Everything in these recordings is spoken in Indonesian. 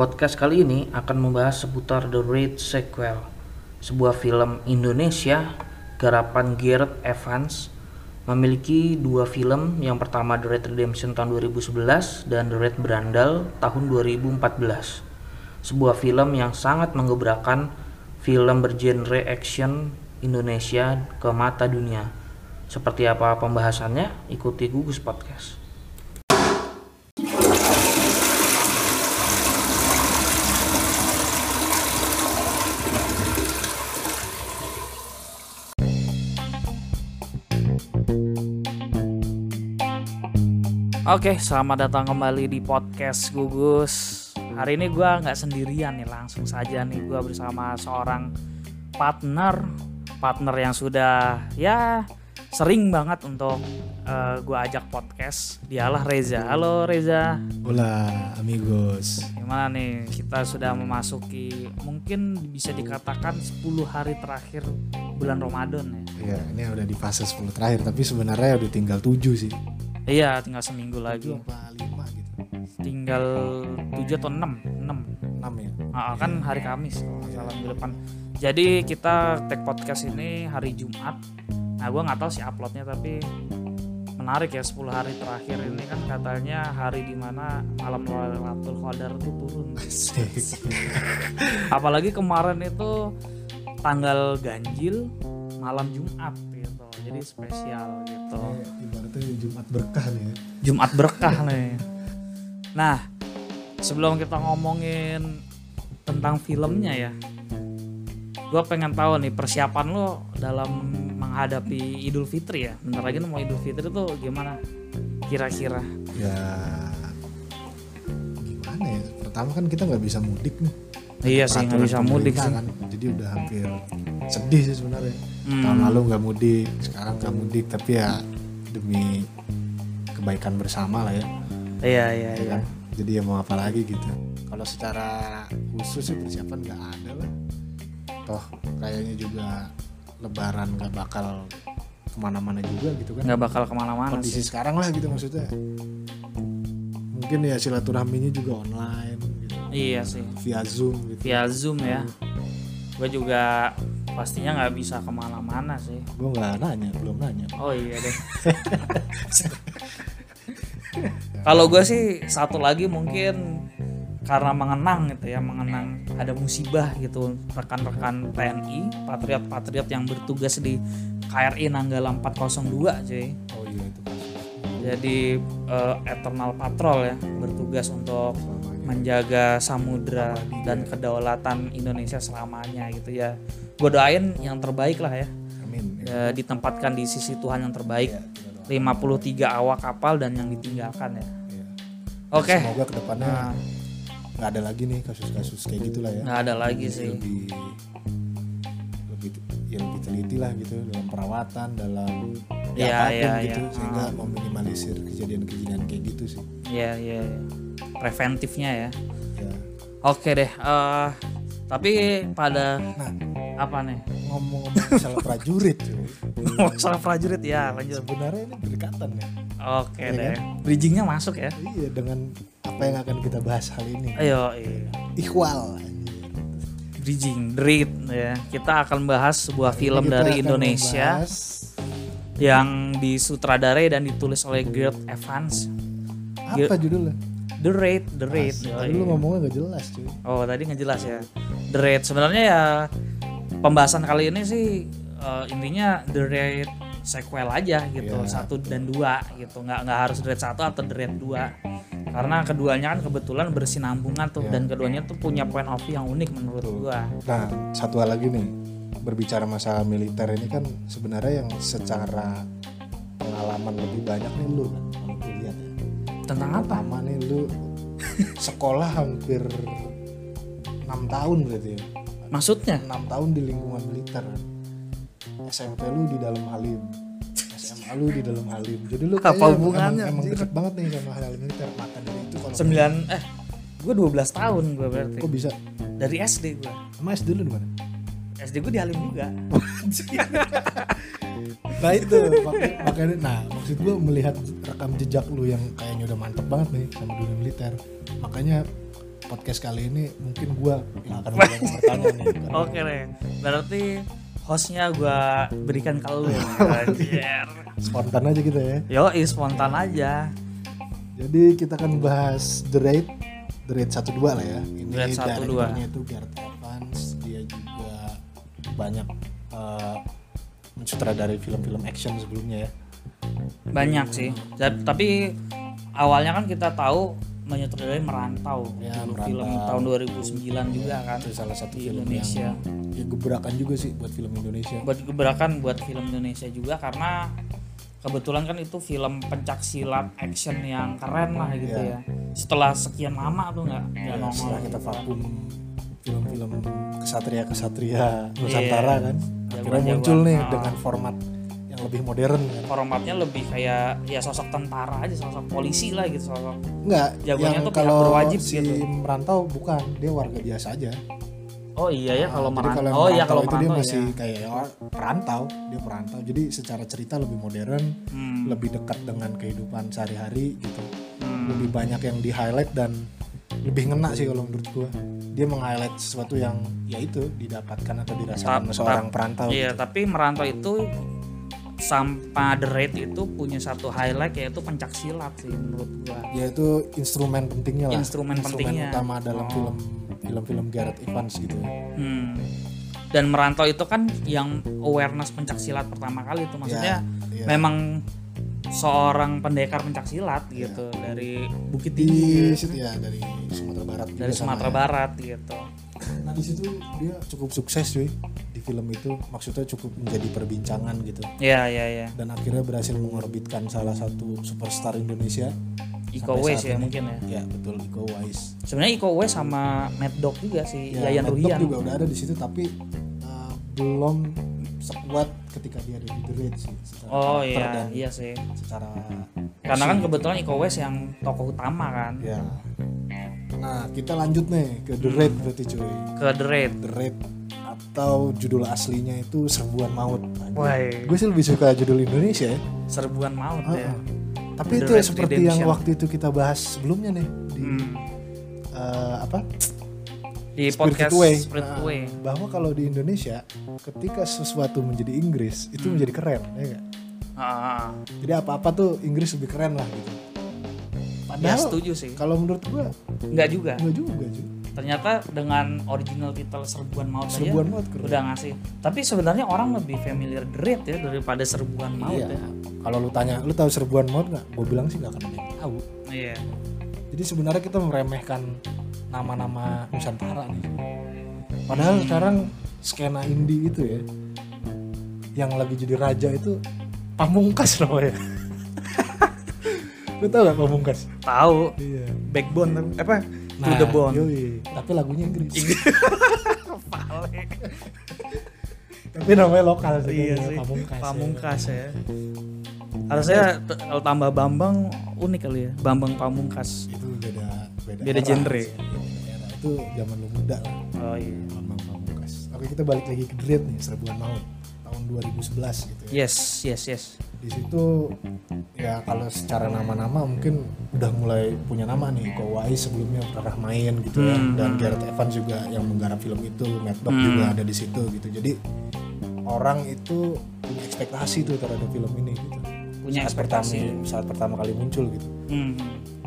Podcast kali ini akan membahas seputar The Raid Sequel, sebuah film Indonesia garapan Gareth Evans memiliki dua film yang pertama The Raid Redemption tahun 2011 dan The Raid Berandal tahun 2014 sebuah film yang sangat menggebrakan film bergenre action Indonesia ke mata dunia. Seperti apa pembahasannya? Ikuti Gugus Podcast Oke, selamat datang kembali di podcast Gugus. Hari ini gue nggak sendirian nih, langsung saja nih gue bersama seorang partner, partner yang sudah ya sering banget untuk uh, gue ajak podcast. Dialah Reza. Halo Reza. Hola amigos. Gimana nih? Kita sudah memasuki mungkin bisa dikatakan 10 hari terakhir bulan Ramadan ya. Iya, ini udah di fase 10 terakhir, tapi sebenarnya udah tinggal 7 sih. Iya, tinggal seminggu lagi. Apa 5 gitu. Tinggal 7 atau 6? 6. 6 ya. Ah, kan hari Kamis kalau nggak salah minggu depan. Jadi kita take podcast ini hari Jumat. Nah, gue nggak tahu sih uploadnya tapi menarik ya 10 hari terakhir ini kan katanya hari di mana malam Lailatul Qadar itu turun. Apalagi kemarin itu tanggal ganjil malam Jumat. Jadi spesial gitu. Kayak Ibaratnya Jumat berkah nih ya. Jumat berkah nih. Nah, sebelum kita ngomongin tentang filmnya ya, gue pengen tahu nih persiapan lo dalam menghadapi Idul Fitri ya. Bentar lagi mau Idul Fitri tuh gimana? Kira-kira? Ya gimana ya? Pertama kan kita nggak bisa mudik nih. Iya sih nggak bisa mudik sih. Kan. Jadi udah hampir sedih sih sebenarnya. Hmm. Tahun lalu nggak mudik, sekarang nggak mudik, tapi ya demi kebaikan bersama lah ya. Iya iya ya iya. kan? Jadi ya mau apa lagi gitu. Kalau secara khusus sih persiapan nggak ada lah. Toh kayaknya juga Lebaran nggak bakal ke mana-mana juga gitu kan. Nggak bakal ke mana-mana Kondisi sih. sekarang lah gitu maksudnya. Mungkin ya silaturahminya juga online. Iya sih. Via Zoom gitu. Via Zoom ya. Gue juga pastinya nggak bisa ke mana-mana sih. Gue nggak nanya, belum nanya. Oh iya deh. Kalau gue sih satu lagi mungkin karena mengenang gitu ya, mengenang ada musibah gitu rekan-rekan TNI, patriot-patriot yang bertugas di KRI Nanggala 402 cuy. Oh iya itu. Jadi eh, Eternal Patrol ya, bertugas untuk. Menjaga samudra dan kedaulatan Indonesia selamanya gitu ya. Gue doain yang terbaik lah ya. Amin. Ya, Ya, ditempatkan di sisi Tuhan yang terbaik. ya, kita doakan. 53 awak kapal dan yang ditinggalkan ya. Ya. Oke. Semoga ke depannya Nah, nggak ada lagi nih kasus-kasus kayak gitulah ya. nggak ada lagi sih. lebih lebih ya lebih teliti lah gitu dalam perawatan dalam ya Iya, apa pun iya, gitu iya. sehingga Ah. meminimalisir kejadian-kejadian kayak gitu sih Iya, iya. iya. Preventifnya ya. ya Oke deh. eh tapi pada nah apa nih? ngomong-ngomong masalah prajurit. Masalah prajurit ya, lanjut. sebenarnya ini berdekatan ya Oke Iya deh. Bridgingnya masuk ya. iya dengan apa yang akan kita bahas kali ini Ayo, iya. ikhwal. Bridging, Dread ya. Kita akan bahas sebuah film Kita dari Indonesia yang disutradarai dan ditulis oleh Gareth Evans. apa judulnya The Raid, The Raid. Oh, Tadi lu ngomongnya gak jelas cuy Oh tadi nggak jelas ya. The Raid sebenarnya ya pembahasan kali ini sih eh, intinya The Raid sequel aja gitu Iya. satu dan dua gitu nggak nggak harus The Raid satu atau The Raid dua karena keduanya kan kebetulan bersinambungan tuh Iya. dan keduanya tuh punya point of view yang unik menurut gua. Nah, satu hal lagi nih, berbicara masalah militer ini kan sebenarnya yang secara pengalaman lebih banyak nih lu kan, lihat ya. Tentang apa? Pertama nih lu sekolah hampir enam tahun berarti ya. Maksudnya? enam tahun di lingkungan militer. SMP lu di dalam Halim. SMA lu di dalam Halim. Jadi lu Apa hubungannya, emang, emang deket banget nih sama hal militer. Maka dari itu kalau Sembilan eh gue 12 tahun gue berarti kok bisa dari SD gue. sama SD lu di mana? SD gue di Halim juga. nah itu makanya, nah maksud gue melihat rekam jejak lu yang kayaknya udah mantep banget nih sama dunia militer makanya podcast kali ini mungkin gua yang akan banyak bertanya nih. Oke deh. Berarti hostnya gua berikan ke lu. Anjir. Spontan aja kita ya. Yo, spontan aja. Jadi kita akan bahas The Raid, The Raid 12 lah ya. Ini The Raid 12. direkturnya itu Gareth banyak eh, mensutradarai film-film action sebelumnya ya. Banyak sih. Tapi awalnya kan kita tahu menyutradarai merantau. Ya, Dulu Merantau. film tahun 2009 juga kan. Itu salah satu Di film Indonesia. yang ya gebrakan juga sih buat film Indonesia. buat gebrakan buat film Indonesia juga karena kebetulan kan itu film pencak silat action yang keren lah gitu Iya. ya setelah sekian lama tuh nggak nggak Ya, nongol setelah kita vakum film-film kesatria-kesatria Nusantara kan. Akhirnya muncul nih Ah. dengan format yang lebih modern kan. formatnya lebih kayak ya sosok tentara aja sosok polisi lah gitu sosok Enggak, Jagoannya yang tuh kalau berwajib si gitu. merantau bukan, dia warga biasa aja. oh iya ya kalau merantau yang oh iya kalau itu dia merantau masih ya kayak ya, perantau, dia perantau. Jadi secara cerita lebih modern, Hmm, lebih dekat dengan kehidupan sehari-hari gitu. hmm. Lebih banyak yang di highlight dan lebih ngena sih kalau menurut gua. Dia meng-highlight sesuatu yang ya itu didapatkan atau dirasakan Tap- seorang perantau. iya gitu. tapi merantau itu sampai The Raid itu punya satu highlight yaitu pencak silat sih menurut gua Ya itu instrumen pentingnya lah. Instrumen pentingnya. utama dalam Oh. film film-film Gareth Evans gitu ya. Hmm. Dan merantau itu kan yang awareness pencak silat pertama kali itu maksudnya Iya. memang seorang pendekar pencak silat gitu dari Bukit di Tinggi situ ya dari Sumatera Barat dari Sumatera ya. Barat gitu. Nah di situ dia cukup sukses cuy di film itu maksudnya cukup menjadi perbincangan gitu Ya ya ya. dan akhirnya berhasil mengorbitkan salah satu superstar Indonesia Iko saat ya ini. mungkin ya. ya betul Iko Uwais Sebenarnya Iko Uwais sama Mad Dog juga sih ya Yayan Mad Dog Ruhian. juga udah ada di situ tapi uh, belum sekuat ketika dia ada di The Raid sih secara Oh iya dan iya sih. secara Karena kan kebetulan Iko Uwais yang tokoh utama kan ya nah kita lanjut nih ke The Raid berarti cuy ke The Raid. The Raid atau judul aslinya itu Serbuan Maut Wah, gue sih lebih suka judul Indonesia ya serbuan maut ya. Ah, Tapi The itu Red seperti Redemption. yang waktu itu kita bahas sebelumnya nih di Hmm. eh, apa Di Spirited podcast Way. Spirit Nah, Way. bahwa kalau di Indonesia ketika sesuatu menjadi Inggris itu Hmm. menjadi keren ya nggak? Ah, ah, ah. Jadi apa-apa tuh Inggris lebih keren lah gitu. Ya Padahal setuju sih. kalau menurut gua Enggak juga. enggak juga cuy. ternyata dengan original title serbuan maut aja Serbuan Maut keren. udah ngasih tapi sebenarnya orang lebih familiar Raid ya daripada serbuan maut Iya. ya Kalau lu tanya, lu tahu Serbuan Maut nggak? Gue bilang sih nggak akan ada yang tahu. iya Jadi sebenarnya kita meremehkan nama-nama Nusantara nih. Padahal sekarang skena indie itu ya, yang lagi jadi raja itu Pamungkas namanya. Lu tau gak Pamungkas? tahu Iya. backbone tapi- apa to the bone yoi. tapi lagunya Inggris. Tapi namanya lokal sih. iya sih Pamungkas. ya. pamungkas ya harusnya t- kalau tambah Bambang unik kali ya Bambang Pamungkas Itu beda beda, Beda genre. sih. Itu zaman lu muda lah. oh iya Bambang Pamungkas. Oke kita balik lagi ke Dread nih Serbuan Maut tahun 2011 gitu ya. yes yes yes di situ ya kalau secara nama-nama mungkin udah mulai punya nama nih Iko Uwais sebelumnya pernah main gitu ya Hmm, dan hmm. Gareth Evans juga yang menggarap film itu Mad Dog Hmm. juga ada di situ gitu jadi orang itu punya ekspektasi tuh terhadap film ini gitu punya saat pertama ekspektasi saat pertama kali muncul gitu hmm.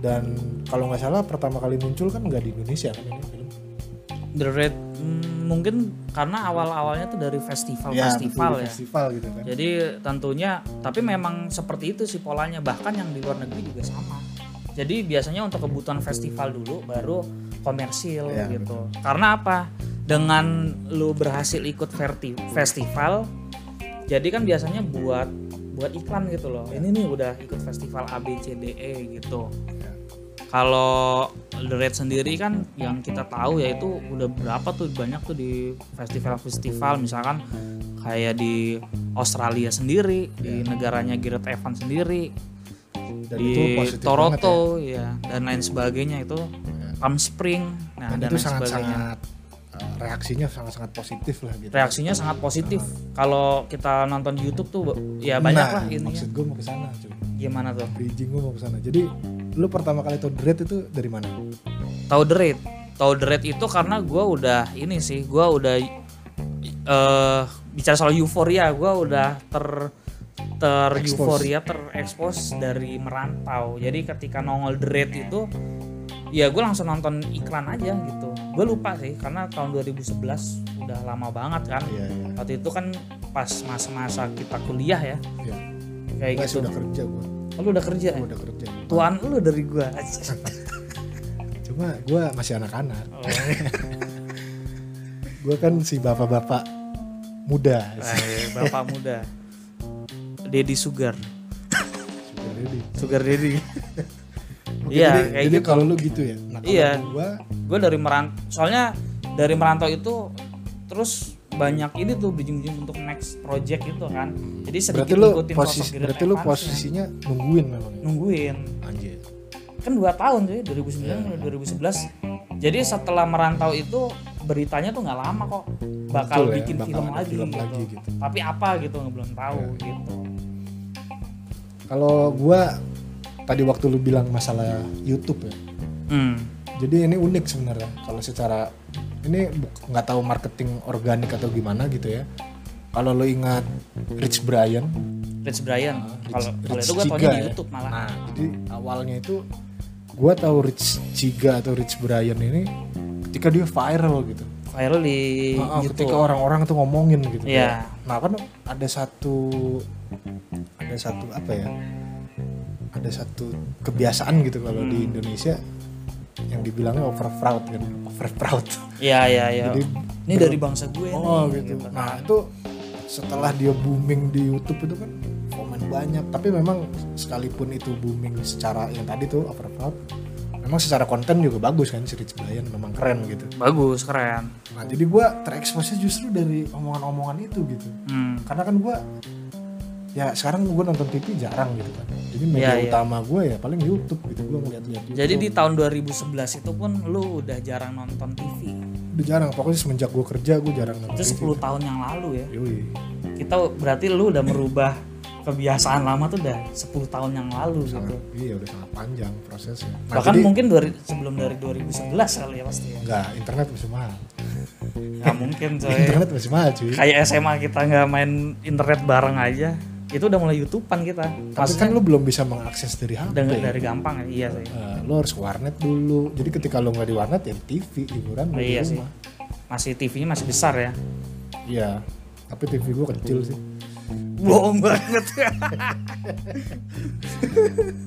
dan kalau nggak salah pertama kali muncul kan nggak di Indonesia kan ini film The Raid hmm, mungkin karena awal-awalnya tuh dari festival-festival betul, ya. di festival gitu kan Jadi tentunya, tapi memang seperti itu sih polanya. Bahkan yang di luar negeri juga sama. Jadi biasanya untuk kebutuhan festival dulu, baru komersil Iya, gitu. Karena apa? Dengan lu berhasil ikut festival, jadi kan biasanya buat buat iklan gitu loh. Ini nih udah ikut festival A B C D E gitu. Ya. Kalau The Red sendiri kan yang kita tahu yaitu udah berapa tuh banyak tuh di festival-festival misalkan kayak di Australia sendiri, di negaranya Gareth Evans sendiri, dan di itu banget ya. Toronto ya. dan lain sebagainya itu Palm Spring, nah dan, dan, itu lain reaksinya sangat sangat positif lah gitu Reaksinya sangat positif. Kalau kita nonton di YouTube tuh ya banyak Nah, lah ini maksud gue mau ke sana cuy Gimana tuh? bridging gue mau ke sana jadi lu pertama kali tau Dread itu dari mana Tahu The Raid? tahu The Raid itu karena gue udah ini sih gue udah eh bicara soal euforia gue udah ter ter Expose. euforia terekspos dari merantau jadi ketika nongol The Raid itu ya gue langsung nonton iklan aja gitu gue lupa sih karena tahun 2011 udah lama banget kan Iya, iya. waktu itu kan pas masa-masa kita kuliah ya Iya. kayak Gua gitu sudah kerja gua. Oh, lu udah kerja ya? Gua udah kerja. tuan lu dari gua Cuma gua masih anak-anak. oh, Gua kan si bapak-bapak muda. eh, bapak muda Dedi Sugar Sugar daddy. Sugar Dedi Oke, Iya, jadi, kayak jadi gitu. kalau lu gitu ya. Nah, Iya. gua gue dari merantau soalnya dari merantau itu terus banyak ini tuh bridging-bridging untuk next project gitu kan jadi sedikit berarti lu ngikutin posisi berarti lu Evans ya. posisinya nungguin memang. ya? nungguin Anjir. kan dua tahun sih 2009 Iya. sampai 2011 jadi setelah merantau itu beritanya tuh nggak lama kok bakal Betul ya, bikin bakal film lagi, film gitu. lagi gitu. tapi apa gitu belum tahu gitu Kalau gua tadi waktu lu bilang masalah YouTube ya. hmm. Jadi ini unik sebenarnya kalau secara ini nggak tahu marketing organik atau gimana gitu ya. Kalau lu ingat Rich Brian, Rich Brian Rich- kalau kalau Rich itu gue taunya Chiga di ya. YouTube malah Nah, jadi awalnya itu gua tahu Rich Chiga atau Rich Brian ini ketika dia viral gitu. viral di Nah, YouTube ketika orang-orang tuh ngomongin gitu. Iya. Nah, kan ada satu ada satu apa ya? Ada satu kebiasaan gitu kalau di Hmm. Indonesia yang dibilangnya over fraud kan, over fraud. Iya iya iya. Jadi Ini dari bangsa gue Oh nih, gitu. Nah itu setelah dia booming di YouTube itu kan komen banyak. Tapi memang sekalipun itu booming secara yang tadi tuh over fraud, memang secara konten juga bagus kan si Rich Brian memang keren gitu. Bagus, keren. Nah jadi gua terekspos justru dari omongan-omongan itu gitu. Hmm. Karena kan gua ya sekarang gua nonton TV jarang gitu kan. Jadi media Iya, iya. utama gua ya paling YouTube gitu. Ngeliat-liat YouTube. Jadi di tahun 2011 itu pun lu udah jarang nonton TV. udah jarang. Pokoknya semenjak gua kerja gua jarang nonton Itu TV. 10 tahun yang lalu ya. Yoi. Kita berarti lu udah merubah kebiasaan lama tuh udah 10 tahun yang lalu gitu. Sangat, iya udah sangat panjang prosesnya. Nah, Bahkan jadi, mungkin dari, sebelum dari 2011 kali ya pasti ya. Enggak, internet masih mahal. Nggak mungkin coy. Internet masih mahal cuy. Kayak SMA kita nggak main internet bareng aja. Itu udah mulai YouTubean kita. Tapi kan lu belum bisa mengakses dari HP. dengan dari gampang ya. Iya sih. Eh, lu harus warnet dulu. Jadi ketika lu nggak di warnet ya TV hiburan Oh, di iya sih. Masih TV-nya masih besar ya. Iya. Tapi TV gua kecil sih. Bohong banget.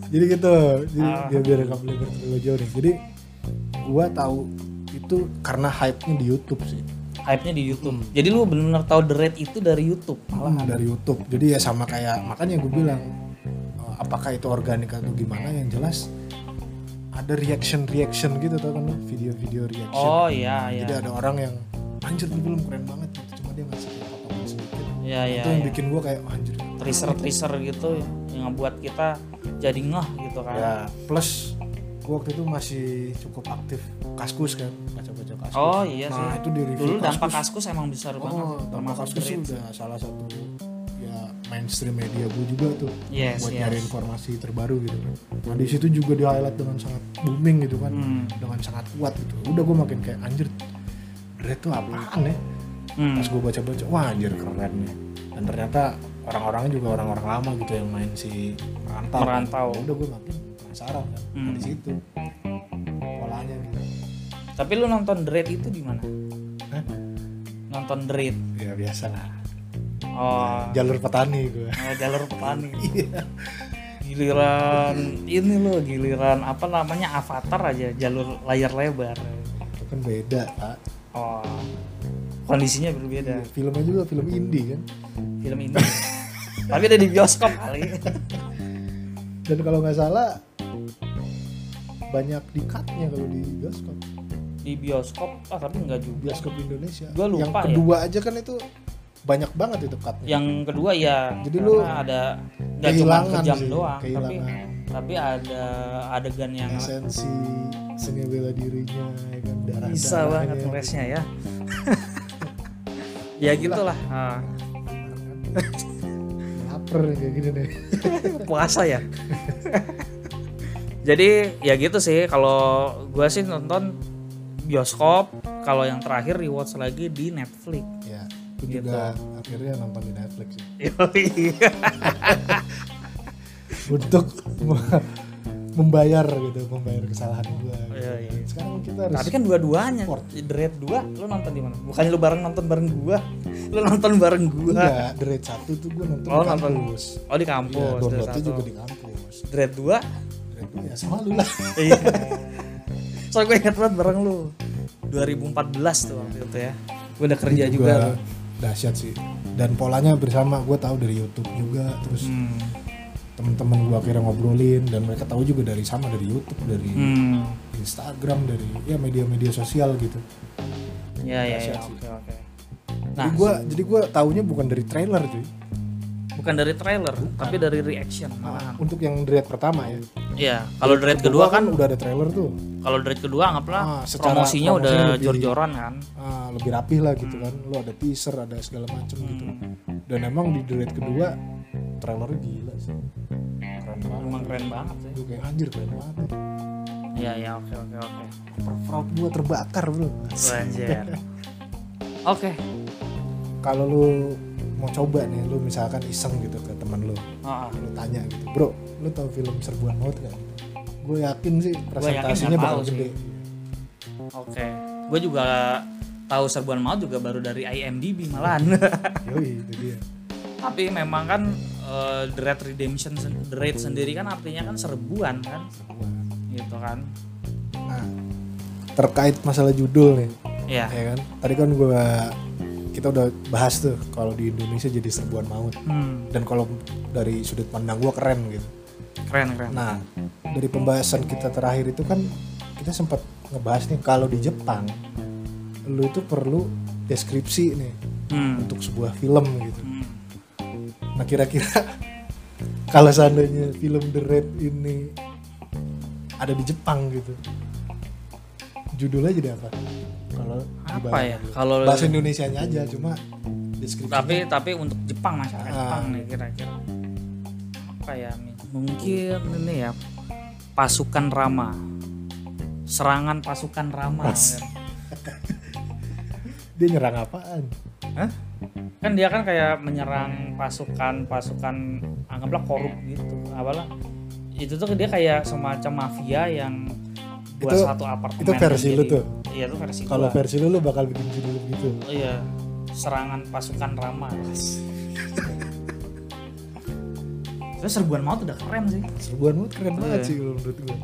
Jadi gitu. Jadi Ah. biar biar boleh terlalu jauh nih. Jadi gua tahu itu karena hype-nya di YouTube sih. Hype-nya di YouTube. Jadi lu bener-bener tahu The Raid itu dari YouTube. Malah dari YouTube. Jadi ya sama kayak makanya gue bilang eh, apakah itu organik atau gimana yang jelas ada reaction reaction gitu tau kan video-video reaction. Oh iya iya. Jadi ada orang yang anjir ini film keren banget gitu. Cuma dia ngasih potongan sedikit. Iya iya. itu yang iya. bikin gua kayak "Wah, anjir. Teaser-teaser gitu yang ngebuat kita jadi ngeh gitu kan. Ya, plus gua waktu itu masih cukup aktif kaskus kan, baca-baca kaskus. Oh iya sih. Nah, itu di review Dulu dampak kaskus. kaskus emang besar banget. Oh, dampak termasuk kaskus Raid. udah salah satu ya mainstream media gue juga tuh Yes, buat yes. nyari informasi terbaru gitu kan. Nah di situ juga di highlight dengan sangat booming gitu kan, Hmm. dengan sangat kuat gitu. Udah gue makin kayak anjir, Red tuh apaan ya? Hmm. Pas gue baca-baca, wah anjir keren nih. Dan ternyata orang-orangnya juga orang-orang lama gitu yang main si merantau. Merantau. Ya udah gue makin penasaran kan Hmm. dari situ polanya gitu. Tapi lu nonton Raid itu di mana? Hah? Nonton Raid. Ya biasa lah. Oh, Jalur petani gue. oh, jalur petani. Iya. Giliran ini loh, giliran apa namanya Avatar aja, jalur layar lebar. Itu kan beda pak. Oh, kondisinya berbeda. Iya, Filmnya juga film indie kan. Film ini. Tapi ada di bioskop kali. Dan kalau nggak salah banyak di cut-nya kalau di bioskop. Di bioskop, ah tapi enggak juga. Bioskop Indonesia. Gua lupa Yang ya. kedua aja kan itu banyak banget itu cut-nya. Yang kedua ya, Jadi lu ada nggak cuma kejam sih, doang, tapi kehilangan. tapi ada adegan yang esensi seni bela dirinya ya kan darah bisa banget ngelesnya ya. ya gitulah. Ah, lapar kayak gini nih puasa ya. Jadi ya gitu sih. Kalau gua sih nonton bioskop. Kalau yang terakhir rewatch lagi di Netflix. Ya itu juga akhirnya nonton di Netflix sih. Untuk membayar gitu membayar kesalahan gua gitu. Iya, iya. sekarang kita harus tapi kan dua-duanya Dread 2 lu nonton di mana? Bukannya lu bareng nonton bareng gua lu nonton bareng gua. Enggak The Raid 1 tuh gua nonton Oh, di nonton. kampus. Oh di kampus Dread downloadnya juga di kampus. Dread 2 The Raid 2 ya sama lu lah. Iya. Soalnya gue ingat banget bareng lu. 2014 tuh waktu itu ya. Gue udah kerja Itu juga. tuh. dahsyat sih. Dan polanya bersama gue tahu dari YouTube juga terus Hmm. Temen-temen gue akhirnya ngobrolin dan mereka tahu juga dari sama dari YouTube dari Hmm. Instagram dari ya media-media sosial gitu Ya ya ya. Oke. Nah, Nah, jadi gue jadi gua taunya bukan dari trailer cuy. bukan dari trailer, tapi dari reaction malahan. Untuk yang Dread pertama ya. Iya, kalau Dread kedua kan udah ada trailer tuh. kalau Dread kedua anggaplah Ah, promosinya udah promosinya lebih- jor-joran kan. Ah, lebih rapih lah gitu kan. Lu ada teaser, ada segala macem gitu. Hmm. Dan emang di Dread kedua trailernya gila sih. Keren banget. Emang keren banget sih. Gue kayak anjir keren banget. Iya ya oke oke oke. Fraud gue terbakar bro. Anjir. Oke. Kalau lu mau coba nih, lu misalkan iseng gitu ke teman lu, ah. lu tanya gitu, bro, lu tahu film Serbuan Maut gak? Gue yakin sih presentasinya bakal gede. Oke. Gue juga tahu serbuan maut juga baru dari IMDb malahan. Yoi, itu dia. Tapi memang kan eh, The Red Redemption The Raid sendiri kan artinya kan serbuan kan. Gitu kan. Nah, terkait masalah judul nih, Iya. ya kan? Tadi kan gua kita udah bahas tuh kalau di Indonesia jadi serbuan maut. Hmm, Dan kalau dari sudut pandang gua keren gitu. keren keren. Nah, dari pembahasan kita terakhir itu kan kita sempat ngebahas nih kalau di Jepang lu itu perlu deskripsi nih Hmm. untuk sebuah film gitu. Hmm. Nah, kira-kira kalau seandainya film The Raid ini ada di Jepang gitu. Judulnya jadi apa? Kalau Apa ya? Kalau bahasa Indonesianya aja cuma deskripsi tapi tapi untuk Jepang masyarakat Ah. Jepang nih kira-kira apa ya mungkin ini ya pasukan Rama serangan pasukan Rama Mas. kan. dia nyerang apaan? Hah? kan dia kan kayak menyerang pasukan pasukan anggaplah korup gitu apalah itu tuh dia kayak semacam mafia yang buat Itu- satu apartemen itu versi lu tuh? iya itu versi Kalau versi lu lu bakal bikin judul gitu. Oh iya serangan pasukan Rama Terus serbuan maut udah keren sih Serbuan Maut keren banget Iya. sih kalau menurut gue.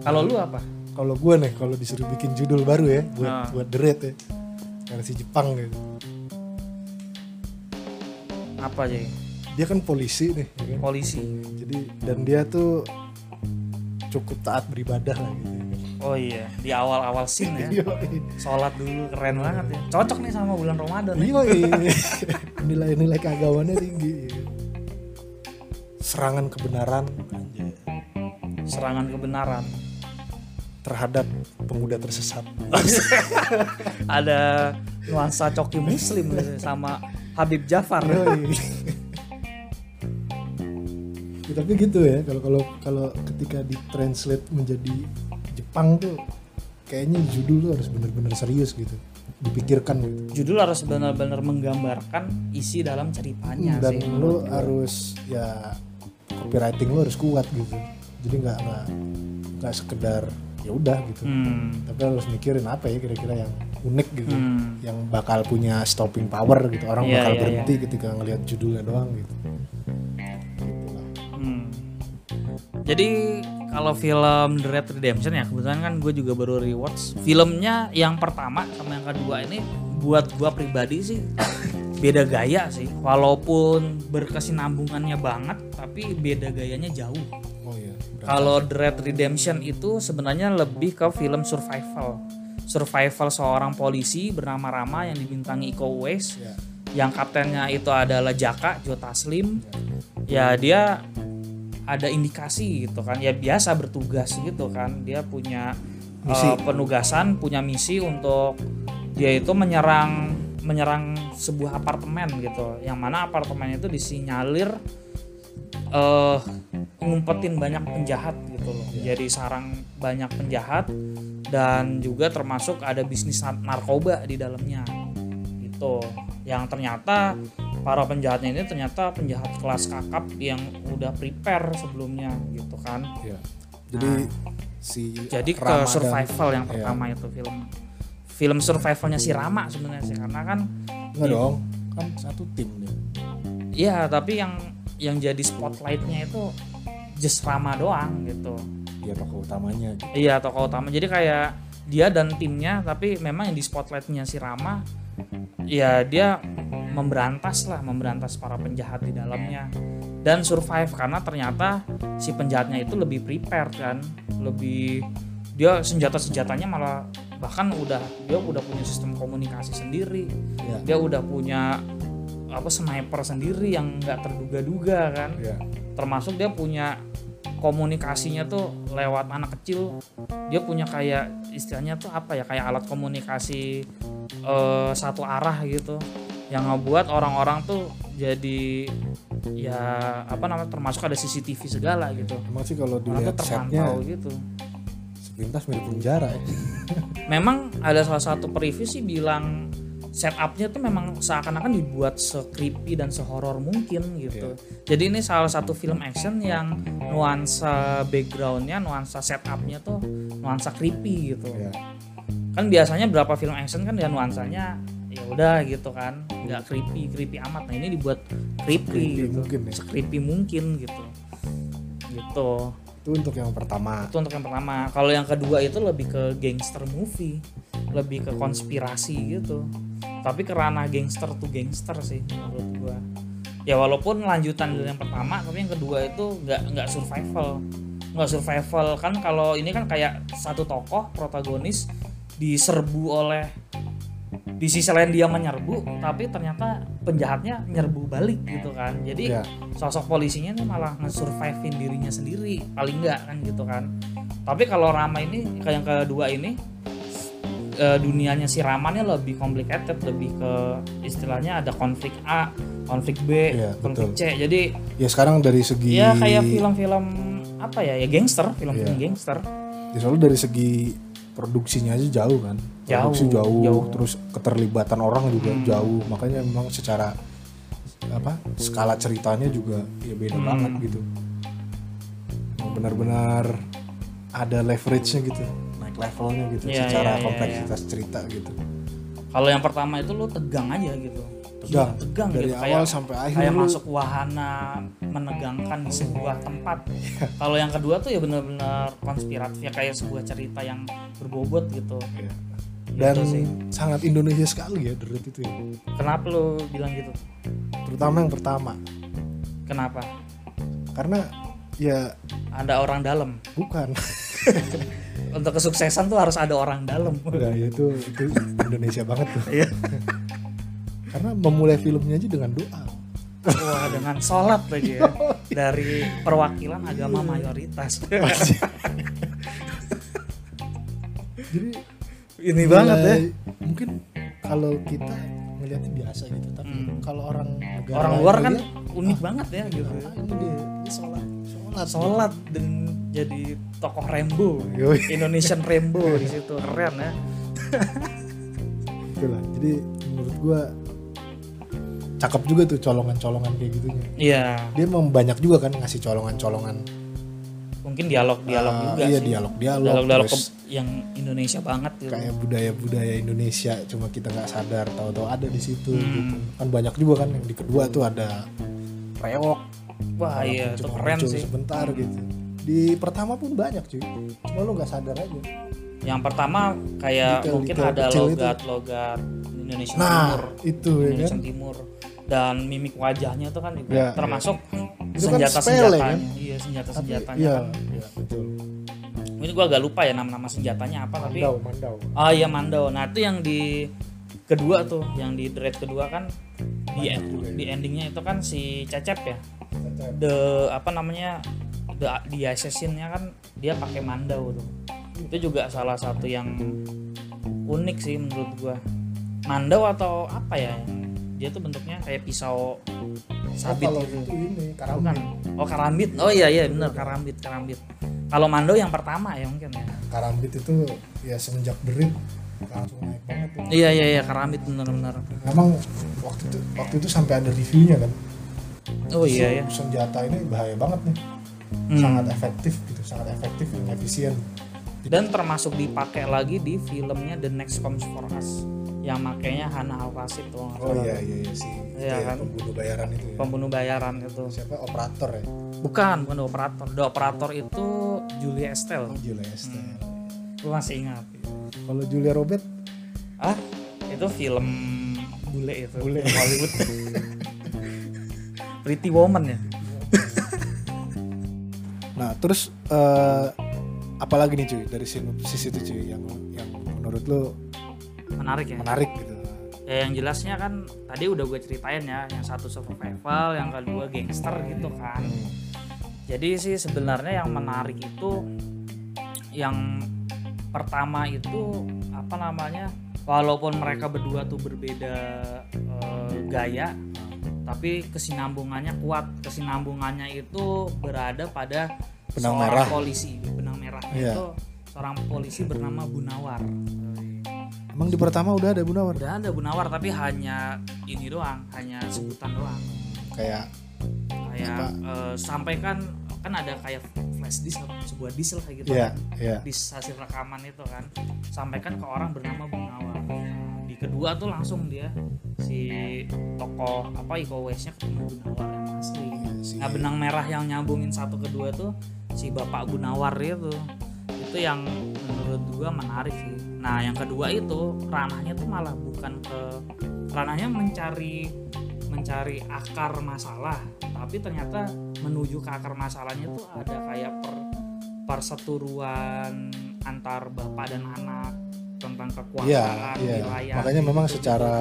kalau lu apa Kalau gue nih kalau disuruh bikin judul baru ya buat Ah. buat Raid ya. Versi Jepang gitu. Apa aja Dia kan polisi nih, ya kan? polisi Jadi dan dia tuh cukup taat beribadah lah gitu. oh iya di awal-awal scene ya sholat dulu keren banget ya cocok nih sama bulan Ramadan ya. Yoi. Nilai-nilai keagamannya tinggi. Serangan kebenaran serangan kebenaran terhadap pemuda tersesat. ada nuansa coki muslim gitu, sama Habib Jafar. Ya, tapi gitu ya kalau kalau kalau ketika ditranslate menjadi Jepang tuh kayaknya judul tuh harus bener-bener serius gitu. Dipikirkan. Gitu judul harus benar-benar menggambarkan isi dalam ceritanya dan sih lu harus ya copywriting lu harus kuat gitu. Jadi nggak nggak nggak sekedar ya udah gitu. Hmm. tapi harus mikirin apa ya kira-kira yang unik gitu. Hmm. yang bakal punya stopping power gitu. Orang Iya, bakal iya, berhenti ketika ngelihat judulnya doang gitu. Hmm. Jadi kalau film The Red Redemption ya kebetulan kan gue juga baru rewatch. Filmnya yang pertama sama yang kedua ini buat gue pribadi sih beda gaya sih. Walaupun berkesinambungannya banget tapi beda gayanya jauh. Oh iya kalau The Red Redemption itu sebenarnya lebih ke film survival survival seorang polisi bernama Rama yang dibintangi Iko Uwais. Ya. yang kaptennya itu adalah Jaka Jo Taslim ya dia ada indikasi gitu kan. Ya biasa bertugas gitu kan. Dia punya Misi. eh, penugasan punya misi untuk dia itu menyerang menyerang sebuah apartemen gitu. Yang mana apartemen itu disinyalir eh ngumpetin banyak penjahat gitu loh. Jadi sarang banyak penjahat dan juga termasuk ada bisnis nar- narkoba di dalamnya gitu yang ternyata para penjahatnya ini ternyata penjahat kelas kakap yang udah prepare sebelumnya gitu kan Iya. Jadi si jadi ke Rama dan- survival yang Iya. pertama itu film film survivalnya si Rama sebenarnya sih karena kan Enggak dong, kan satu tim dia. Iya, tapi yang yang jadi spotlightnya itu just Rama doang gitu. Dia tokoh utamanya. gitu. Iya, tokoh utama. Jadi kayak dia dan timnya, tapi memang yang di spotlightnya si Rama, ya dia memberantas lah, memberantas para penjahat di dalamnya dan survive karena ternyata si penjahatnya itu lebih prepared kan, lebih dia senjata senjatanya malah bahkan udah dia udah punya sistem komunikasi sendiri Iya. dia udah punya apa sniper sendiri yang nggak terduga-duga kan Iya. termasuk dia punya komunikasinya tuh lewat anak kecil. Dia punya kayak istilahnya tuh apa ya kayak alat komunikasi eh, satu arah gitu. Yang ngebuat orang-orang tuh jadi ya apa namanya termasuk ada CCTV segala gitu. Emang sih kalau dilihat terpantau gitu. sepintas mirip penjara ya. memang ada salah satu preview sih bilang setupnya tuh memang seakan-akan dibuat se-creepy dan sehoror mungkin gitu. Jadi ini salah satu film action yang nuansa backgroundnya, nuansa setupnya tuh nuansa creepy gitu. Iya. Kan biasanya berapa film action kan ya nuansanya ya udah gitu kan, nggak creepy creepy amat. Nah ini dibuat creepy, Creepy gitu, mungkin ya. creepy mungkin gitu. Gitu Itu untuk yang pertama. itu untuk yang pertama kalau yang kedua itu lebih ke gangster movie lebih ke konspirasi gitu tapi ke ranah gangster tuh gangster sih menurut gua. Ya walaupun lanjutan dari yang pertama tapi yang kedua itu nggak nggak survival. Nggak survival. Kan kalau ini kan kayak satu tokoh protagonis diserbu oleh di sisi lain dia menyerbu tapi ternyata penjahatnya nyerbu balik gitu kan. Jadi Iya. sosok polisinya nih malah nge-survivein dirinya sendiri paling enggak kan gitu kan. Tapi kalau Rama ini kayak yang kedua ini eh, dunianya si Rama nih lebih complicated lebih ke istilahnya ada konflik A konflik B Iya, konflik betul. C jadi Ya sekarang dari segi ya kayak film-film apa ya ya gangster film-film Iya. gangster ya soalnya dari segi produksinya aja jauh kan. Jauh, Produksi jauh, jauh. terus keterlibatan orang juga Hmm. jauh. Makanya memang secara apa? skala ceritanya juga ya beda Hmm. banget gitu. Benar-benar ada leverage-nya gitu. Levelnya gitu Iya, secara iya, iya, kompleksitas cerita gitu. kalau yang pertama itu lu tegang aja gitu Tegang. Gila, tegang Dari gitu awal kayak sampai akhir kayak lu- masuk wahana menegangkan di sebuah tempat. Kalau yang kedua tuh ya bener-bener konspiratif ya kayak sebuah cerita yang berbobot gitu. Iya. Dan Gitu sih. sangat Indonesia sekali ya Raid itu ya. Kenapa lu bilang gitu? Terutama yang pertama. Kenapa? Karena ya Ada orang dalam. bukan. Untuk kesuksesan tuh harus ada orang dalam. Ya itu itu Indonesia banget tuh. Iya. Karena memulai filmnya aja dengan doa. Wah dengan sholat lagi ya dari perwakilan agama mayoritas. Jadi Ini banget ya. Mungkin kalau kita ngeliatnya biasa gitu, tapi Hmm. kalau orang negara Orang luar kan unik banget ya gitu. ah, ini dia, ini sholat, sholat, Sholat dan jadi tokoh Rembo. Yoi. Indonesian Rembo di situ keren ya. Gitu lah. Jadi menurut gua cakep juga tuh colongan-colongan kayak gitunya. Iya, Dia memang banyak juga kan ngasih colongan-colongan. mungkin dialog-dialog ah, juga iya, sih. dialog-dialog. Dialog-dialog yang Indonesia banget gitu. kayak budaya-budaya Indonesia cuma kita nggak sadar tahu-tahu ada di situ Hmm. gitu kan banyak juga kan yang di kedua tuh ada reok Wah iya, itu keren muncul sih. sebentar gitu di pertama pun banyak cuy cuma lu nggak sadar aja Yang pertama kayak Detail- mungkin detail ada kecil itu. logat-logat Indonesia nah Timur, itu ya Indonesia kan Timur dan mimik wajahnya itu kan juga Ya, termasuk Itu kan senjata senjatanya. kan? Iya, senjata senjatanya. iya kan. iya betul Ini gua agak lupa ya nama-nama senjatanya apa tapi mandau mandau Oh iya Mando. Nah, itu yang di kedua tuh, yang di dread kedua kan di Banyak juga ya. di endingnya itu kan si Cecep ya. The apa namanya? Di assassin-nya kan dia pakai mandau tuh. Itu juga salah satu yang unik sih menurut gua. Mandau atau apa ya? Dia tuh bentuknya kayak pisau sabit kalau gitu. itu ini Bukan. karambit Oh karambit. Oh iya iya bener karambit karambit. Kalau Mando yang pertama ya mungkin ya. Karambit itu ya semenjak berit langsung naik banget tuh. iya iya iya keramit bener-bener Memang waktu itu waktu itu sampai ada reviewnya kan. oh iya ya Senjata ini bahaya banget nih. Hmm. Sangat efektif gitu, sangat efektif dan efisien. dan termasuk dipakai lagi di filmnya The Next Comes For Us yang makainya Hana Al Rashid tuh Oh iya iya iya sih. Iya ya, kan? pembunuh bayaran itu ya. pembunuh bayaran itu Siapa operator ya? bukan bukan The operator The operator itu Julia Estelle Oh, Julia Estelle. gue masih ingat Kalau Julia Robert ah itu film bule itu Bule. Hollywood Pretty Woman ya Nah, terus eh apalagi nih cuy dari sinopsis itu cuy yang yang menurut lo menarik ya? menarik gitu. ya yang jelasnya kan tadi udah gue ceritain ya yang satu survival yang kedua gangster gitu kan. Jadi sih sebenarnya yang menarik itu yang pertama itu apa namanya walaupun mereka berdua tuh berbeda eh, gaya tapi kesinambungannya kuat kesinambungannya itu berada pada Benang seorang merah. polisi benang merahnya Iya. itu seorang polisi bernama Bunawar Emang di pertama udah ada Bu Nawar udah ada Bunawar tapi hanya ini doang hanya sebutan doang kayak kayak eh, sampai kan kan ada kayak flash disk atau sebuah lah kayak gitu Iya, kan. iya. disk hasil rekaman itu kan sampaikan ke orang bernama Bunawar di kedua tuh langsung dia si tokoh apa Iko Uwais-nya ketemu Bunawar yang asli. Si- nah benang merah yang nyambungin satu kedua tuh si bapak Bunawar itu. Itu yang menurut gua menarik sih. Nah yang kedua itu ranahnya tuh malah bukan ke ranahnya mencari mencari akar masalah tapi ternyata menuju ke akar masalahnya tuh ada kayak per perseteruan antar bapak dan anak tentang kekuasaan iya. wilayah Makanya gitu. memang secara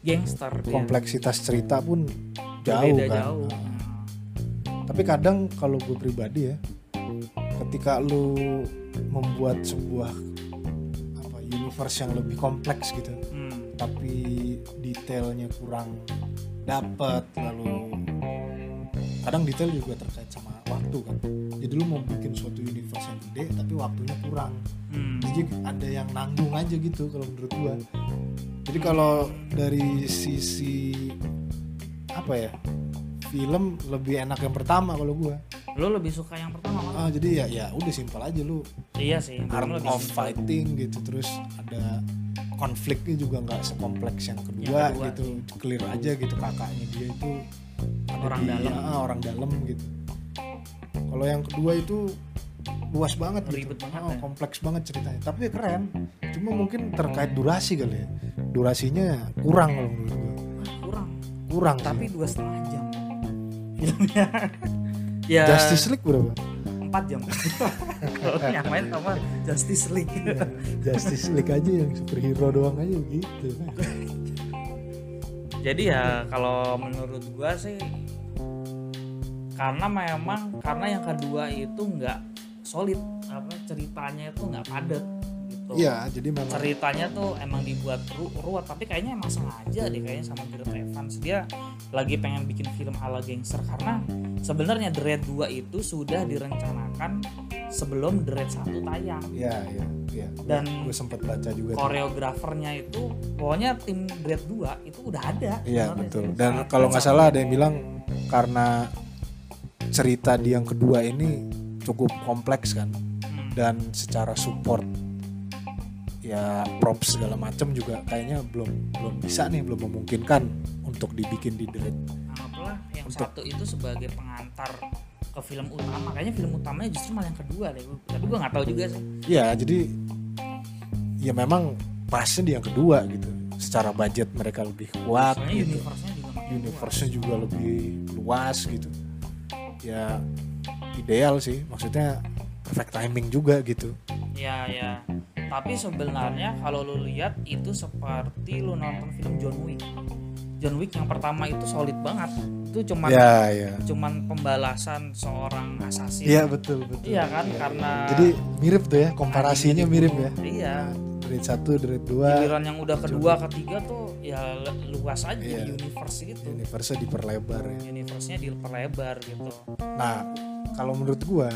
gangster kompleksitas cerita pun jauh Berbeda kan. jauh. Nah, Tapi kadang kalau gue pribadi ya, ketika lu membuat sebuah apa universe yang lebih kompleks gitu, Hmm. tapi detailnya kurang dapat lalu kadang detail juga terkait sama waktu kan. Jadi lu mau bikin suatu universe yang gede tapi waktunya kurang. Hmm. jadi ada yang nanggung aja gitu kalau menurut gua. Jadi kalau dari sisi apa ya film lebih enak yang pertama kalau gua. Lo lebih suka yang pertama mana? ah jadi ya ya udah simpel aja lu. Iya sih, art of fighting gitu terus ada konfliknya juga nggak sekompleks yang kedua, Yang kedua, gitu. clear aja gitu kakaknya dia itu Orang di- dalam. ah, orang dalam gitu kalau yang kedua itu luas banget Ribet gitu. banget Ah, ya. kompleks banget ceritanya tapi ya keren cuma mungkin terkait durasi kali ya durasinya kurang kalau menurut gue kurang. kurang Tapi sih. dua setengah jam filmnya. ya Justice League berapa empat jam. Yang main sama Justice League. Ya, Justice League aja yang superhero doang aja gitu Jadi ya kalau menurut gua sih karena memang karena yang kedua itu nggak solid apa ceritanya itu nggak padat gitu. iya jadi memang ceritanya tuh emang dibuat ru ruwet tapi kayaknya emang sengaja deh kayaknya sama Gareth Evans dia lagi pengen bikin film ala gangster karena sebenarnya The Raid 2 itu sudah direncanakan sebelum The Raid 1 tayang Iya, iya, iya. Dan gue sempat baca juga. tuh. koreografernya itu pokoknya tim The Raid 2 itu udah ada Iya, betul. Dan kalau nggak salah ada yang bilang karena cerita di yang kedua ini cukup kompleks kan dan secara support ya props segala macam juga kayaknya belum belum bisa nih belum memungkinkan untuk dibikin di Raid. anggaplah yang Untuk- satu itu sebagai pengantar ke film utama kayaknya film utamanya justru malah yang kedua deh tapi gue nggak tahu juga sih Ya, jadi ya memang pasnya di yang kedua gitu. Secara budget mereka lebih kuat soalnya gitu. universe-nya juga makin universe-nya juga lebih luas gitu ya ideal sih maksudnya perfect timing juga gitu Ya ya. Tapi sebenarnya kalau lu lihat itu seperti lu nonton film John Wick. John Wick yang pertama itu solid banget. Itu cuman ya ya cuman pembalasan seorang assassin. iya betul betul Iya kan karena jadi mirip tuh ya komparasinya anjing mirip ya. Iya. Grade satu grade dua. Giliran yang udah kedua, ketiga tuh ya luas aja di universe gitu. universe diperlebar ya. Universe-nya diperlebar gitu. nah kalau menurut gua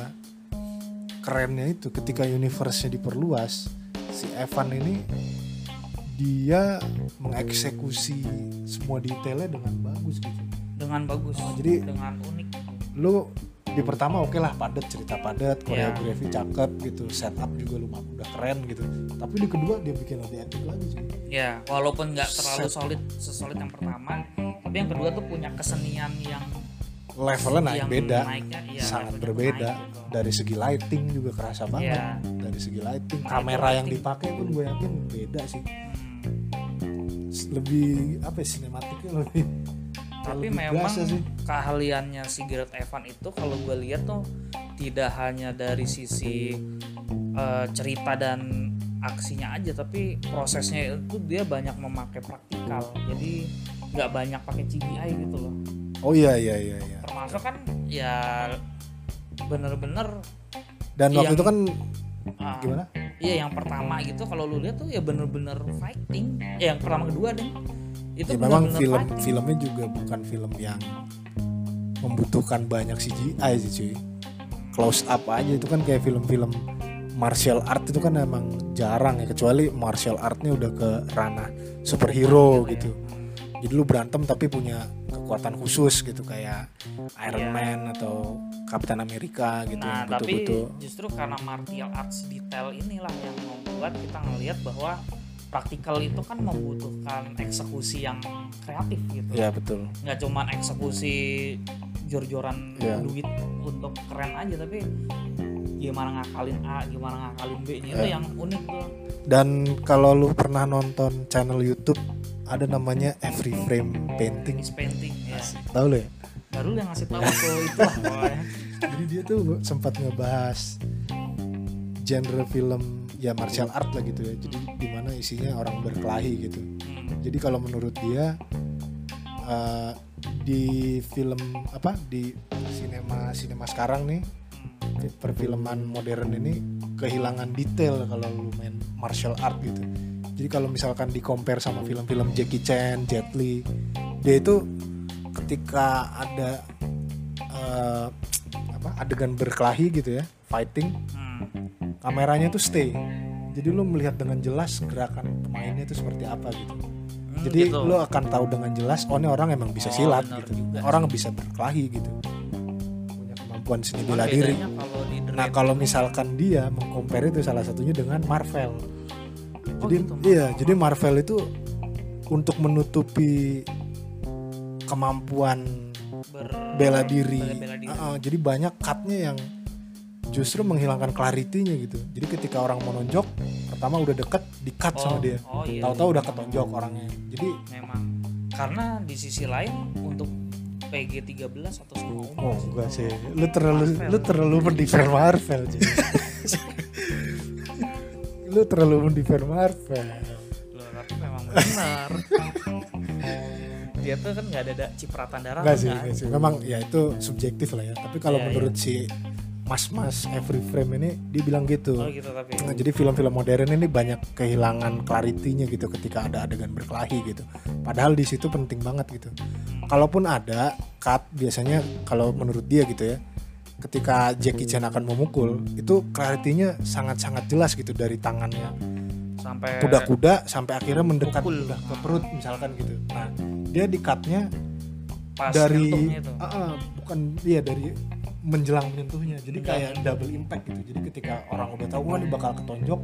kerennya itu ketika universe-nya diperluas si Evan ini dia mengeksekusi semua detailnya dengan bagus gitu. Dengan bagus Oh, jadi- dengan unik. lu di pertama oke lah padat cerita padat koreografi cakep gitu setup juga lu udah keren gitu tapi di kedua dia bikin lebih epic lagi sih ya walaupun nggak terlalu Set. solid sesolid yang pertama tapi yang kedua tuh punya kesenian yang levelnya naik yang beda naiknya, iya, sangat berbeda naik gitu. dari segi lighting juga kerasa banget Iya. dari segi lighting Nah, kamera yang dipakai pun gue yakin beda sih Hmm. lebih apa ya sinematiknya lebih tapi memang sih. keahliannya si Gareth Evan itu kalau gue lihat tuh tidak hanya dari sisi eh, cerita dan aksinya aja tapi prosesnya itu dia banyak memakai praktikal. Jadi nggak banyak pakai CGI gitu loh. Oh iya iya iya iya. Termasuk kan ya bener-bener dan waktu Yang- itu kan ah, gimana? iya yang pertama gitu kalau lu lihat tuh ya bener-bener fighting. Eh, yang pertama kedua deh itu ya memang bener-bener film fighting. filmnya juga bukan film yang membutuhkan banyak CGI sih cuy close up aja itu kan kayak film-film martial art itu kan emang jarang ya kecuali martial artnya udah ke ranah superhero gitu Hmm. jadi lu berantem tapi punya kekuatan khusus gitu kayak Iron Iya. Man atau Captain America gitu Nah, yang tapi betul-betul justru karena martial arts detail inilah yang membuat kita ngelihat bahwa praktikal itu kan membutuhkan eksekusi yang kreatif gitu. ya betul Nggak cuman eksekusi jor-joran Iya. duit untuk keren aja tapi gimana ngakalin A, gimana ngakalin B-nya itu Iya. yang unik tuh. dan kalau lu pernah nonton channel YouTube ada namanya Every Frame Painting Finish painting ya. tahu lo ya Baru yang ngasih tahu tuh itulah pokoknya. jadi dia tuh sempat ngebahas genre film ya martial art lah gitu ya jadi di mana isinya orang berkelahi gitu Hmm. jadi kalau menurut dia eh, di film apa di sinema sinema sekarang nih perfilman modern ini kehilangan detail kalau lu main martial art gitu jadi kalau misalkan di compare sama film-film Jackie Chan, Jet Li dia itu ketika ada eh, apa adegan berkelahi gitu ya fighting Hmm. Kameranya tuh stay. Jadi lu melihat dengan jelas gerakan pemainnya itu seperti apa gitu. Hmm, jadi gitu. lu akan tahu dengan jelas oh ini orang emang bisa Oh, silat gitu. juga orang bisa berkelahi gitu. Punya kemampuan seni bela diri. nah kalau itu- misalkan dia mengcompare itu salah satunya dengan Marvel. Oh, jadi gitu, iya Marvel. jadi Marvel itu untuk menutupi kemampuan ber- bela diri, bela diri. Uh-uh, jadi banyak cutnya yang justru menghilangkan clarity-nya gitu. Jadi ketika orang mau nonjok pertama udah deket di cut sama Oh, dia. oh iya, tahu-tahu iya. udah ketonjok orangnya. Jadi memang. Karena di sisi lain untuk PG 13 atau semua oh sih, enggak sih. lu terlalu Marvel. lu terlalu mendefend Marvel lu terlalu mendefend Marvel. Loh, tapi memang benar. Dia tuh kan nggak ada, ada cipratan darah sih, nggak enggak ada. sih. Memang ya itu subjektif lah ya. Tapi kalau Iya, menurut si mas-mas every frame ini dia bilang gitu oh gitu tapi Nah, jadi film-film modern ini banyak kehilangan clarity-nya gitu ketika ada adegan berkelahi gitu. Padahal di situ penting banget gitu. Kalaupun ada cut biasanya kalau menurut dia gitu ya. Ketika Jackie Chan akan memukul, itu clarity-nya sangat-sangat jelas gitu dari tangannya sampai kuda-kuda sampai akhirnya mendekat Pukul. udah ke perut misalkan gitu. Nah, dia di cut-nya pas dari Ah, ah, bukan dia dari menjelang menyentuhnya. Jadi Menjelang kayak double impact gitu. Jadi ketika orang udah tahu wah ini bakal ketonjok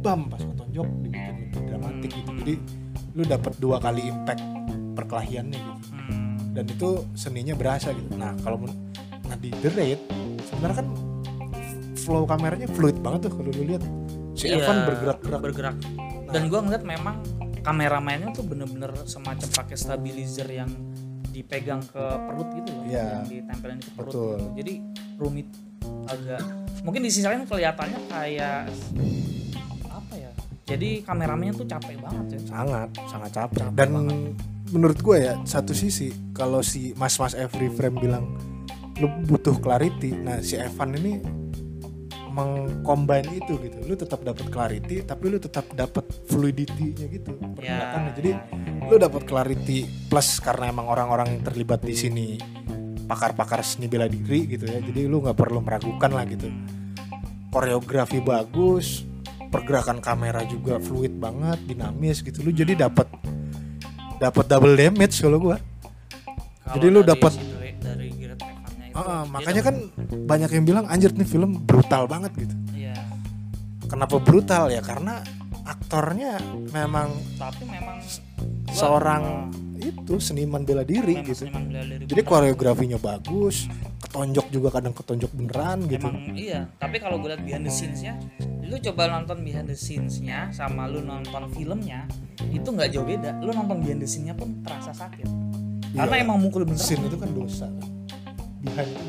bam pas ketonjok dibikin lebih dramatik gitu. Jadi lu dapat dua kali impact perkelahiannya gitu. Hmm. dan itu seninya berasa gitu. Nah kalau nah di The Raid sebenarnya kan flow kameranya fluid banget tuh kalau lu lihat. Si Iya, Evan bergerak-gerak. bergerak. Nah. dan gua ngeliat memang kameramennya tuh bener-bener semacam pakai stabilizer yang dipegang ke perut gitu loh Iya. yang ditempelin ke perut Betul. gitu. jadi rumit agak mungkin di sisi lain kelihatannya kayak apa ya jadi kameramennya tuh capek banget ya sangat sangat capek Capek dan banget. menurut gue ya satu sisi kalau si mas-mas every frame bilang lu butuh clarity nah si Evan ini mengcombine itu gitu. Lu tetap dapat clarity tapi lu tetap dapat fluidity-nya gitu pergerakannya. Jadi lu dapat clarity plus karena emang orang-orang yang terlibat di sini pakar-pakar seni bela diri gitu ya. Jadi lu nggak perlu meragukan lah gitu. Koreografi bagus pergerakan kamera juga fluid banget dinamis gitu. Lu jadi dapat dapat double damage kalau gua. Kalau Jadi lu dari Dia makanya kan banyak yang bilang anjir nih film brutal banget gitu Iya. kenapa brutal ya karena aktornya memang Tapi memang seorang itu seniman bela diri memang gitu seniman bela diri jadi bener. koreografinya bagus ketonjok juga kadang ketonjok beneran gitu Emang iya, tapi kalau gue lihat behind the scenes-nya, lu coba nonton behind the scenes-nya sama lu nonton filmnya, itu nggak jauh beda. Lu nonton behind the scene-nya pun terasa sakit. Karena Iya. emang mukul beneran. scene itu kan dosa kan behind itu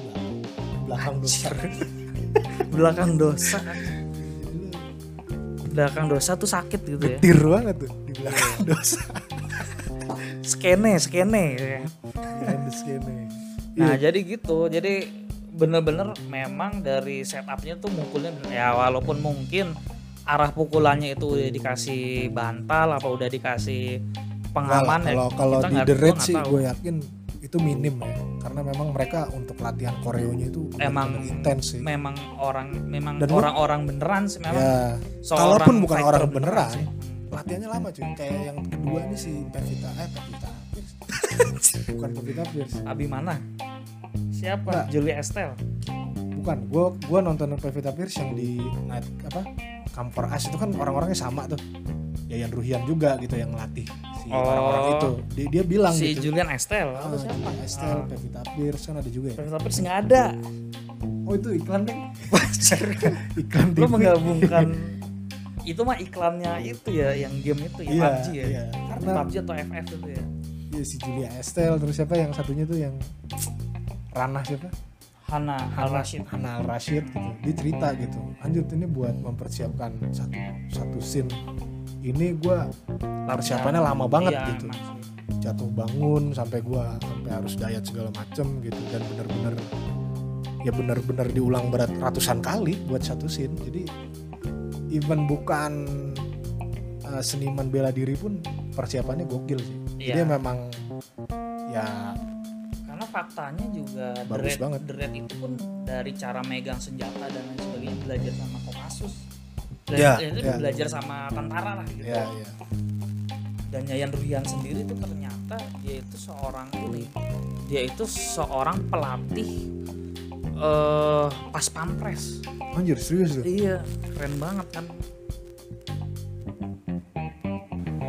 belakang belakang dosa Belakang dosa. Belakang dosa tuh sakit gitu ya. getir banget tuh di belakang dosa Skene, skene. ya. the scene Nah, Iya. jadi gitu. Jadi bener-bener memang dari setupnya tuh mukulnya ya walaupun mungkin arah pukulannya itu udah dikasih bantal apa udah dikasih pengaman ya, kalau kalau di The Red sih gue yakin itu minim ya karena memang mereka untuk latihan koreonya itu emang intens sih. memang orang memang Dan orang-orang beneran sih memang ya. kalaupun bukan orang beneran sih. latihannya lama cuy. Kayak yang kedua nih si Pevita eh Pevita bukan Pevita Pierce. Abi mana? Siapa? Nggak. Julia Estelle. Bukan. Gue gua nonton Pevita Pierce yang di night apa Kampor As itu kan orang-orangnya sama tuh Yayan Ruhian juga gitu yang latih si Oh. orang-orang itu. Dia, dia bilang si gitu. Julian Estelle Ah, atau siapa? Julia Estelle, Pevita Pierce kan ada juga ya. Ah, tapi nggak ada. Oh itu iklan deh. Iklan lo menggabungkan itu mah iklannya itu ya yang game itu ya Iya, PUBG ya? iya. Karena PUBG atau FF itu ya? Ya, si Julia Estelle terus siapa yang satunya tuh yang Ranah siapa? Hana Al Rashid. Hana Al Rashid gitu. Dia cerita gitu. Anjir ini buat mempersiapkan satu satu scene ini gua persiapannya lama banget Iya, gitu emang sih. jatuh bangun sampai gua sampai harus diet segala macem gitu dan bener-bener ya bener-bener diulang berat ratusan kali buat satu scene jadi even bukan uh, seniman bela diri pun persiapannya gokil sih jadi Iya. memang ya karena faktanya juga The Bagus Red, banget. The Red itu pun dari cara megang senjata dan lain sebagainya belajar sama Kopassus Ya, Bela- itu ya. belajar sama tentara lah gitu. Ya ya. Dan Yayan Ruhian sendiri itu ternyata dia itu seorang ini dia itu seorang pelatih eh pas pampres. Anjir serius tuh iya keren banget kan.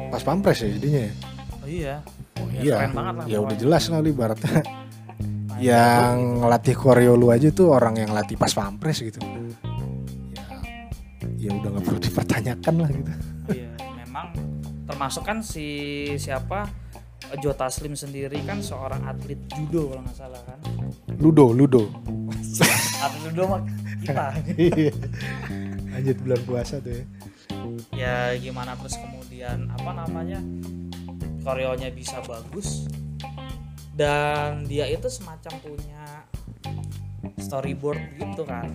Pas pampres ya jadinya ya? Oh iya. Oh, Ya, iya. keren banget lah ya udah jelas lah ibaratnya. Nah, yang ngelatih koreo lu aja tuh orang yang latih pas pampres gitu ya udah nggak perlu dipertanyakan lah gitu Iya, memang termasuk kan si siapa Joe Taslim sendiri kan seorang atlet judo kalau nggak salah kan. ludo ludo Atlet judo mah kita. Iya. lanjut bulan puasa tuh ya ya gimana terus kemudian apa namanya koreonya bisa bagus dan dia itu semacam punya storyboard gitu kan.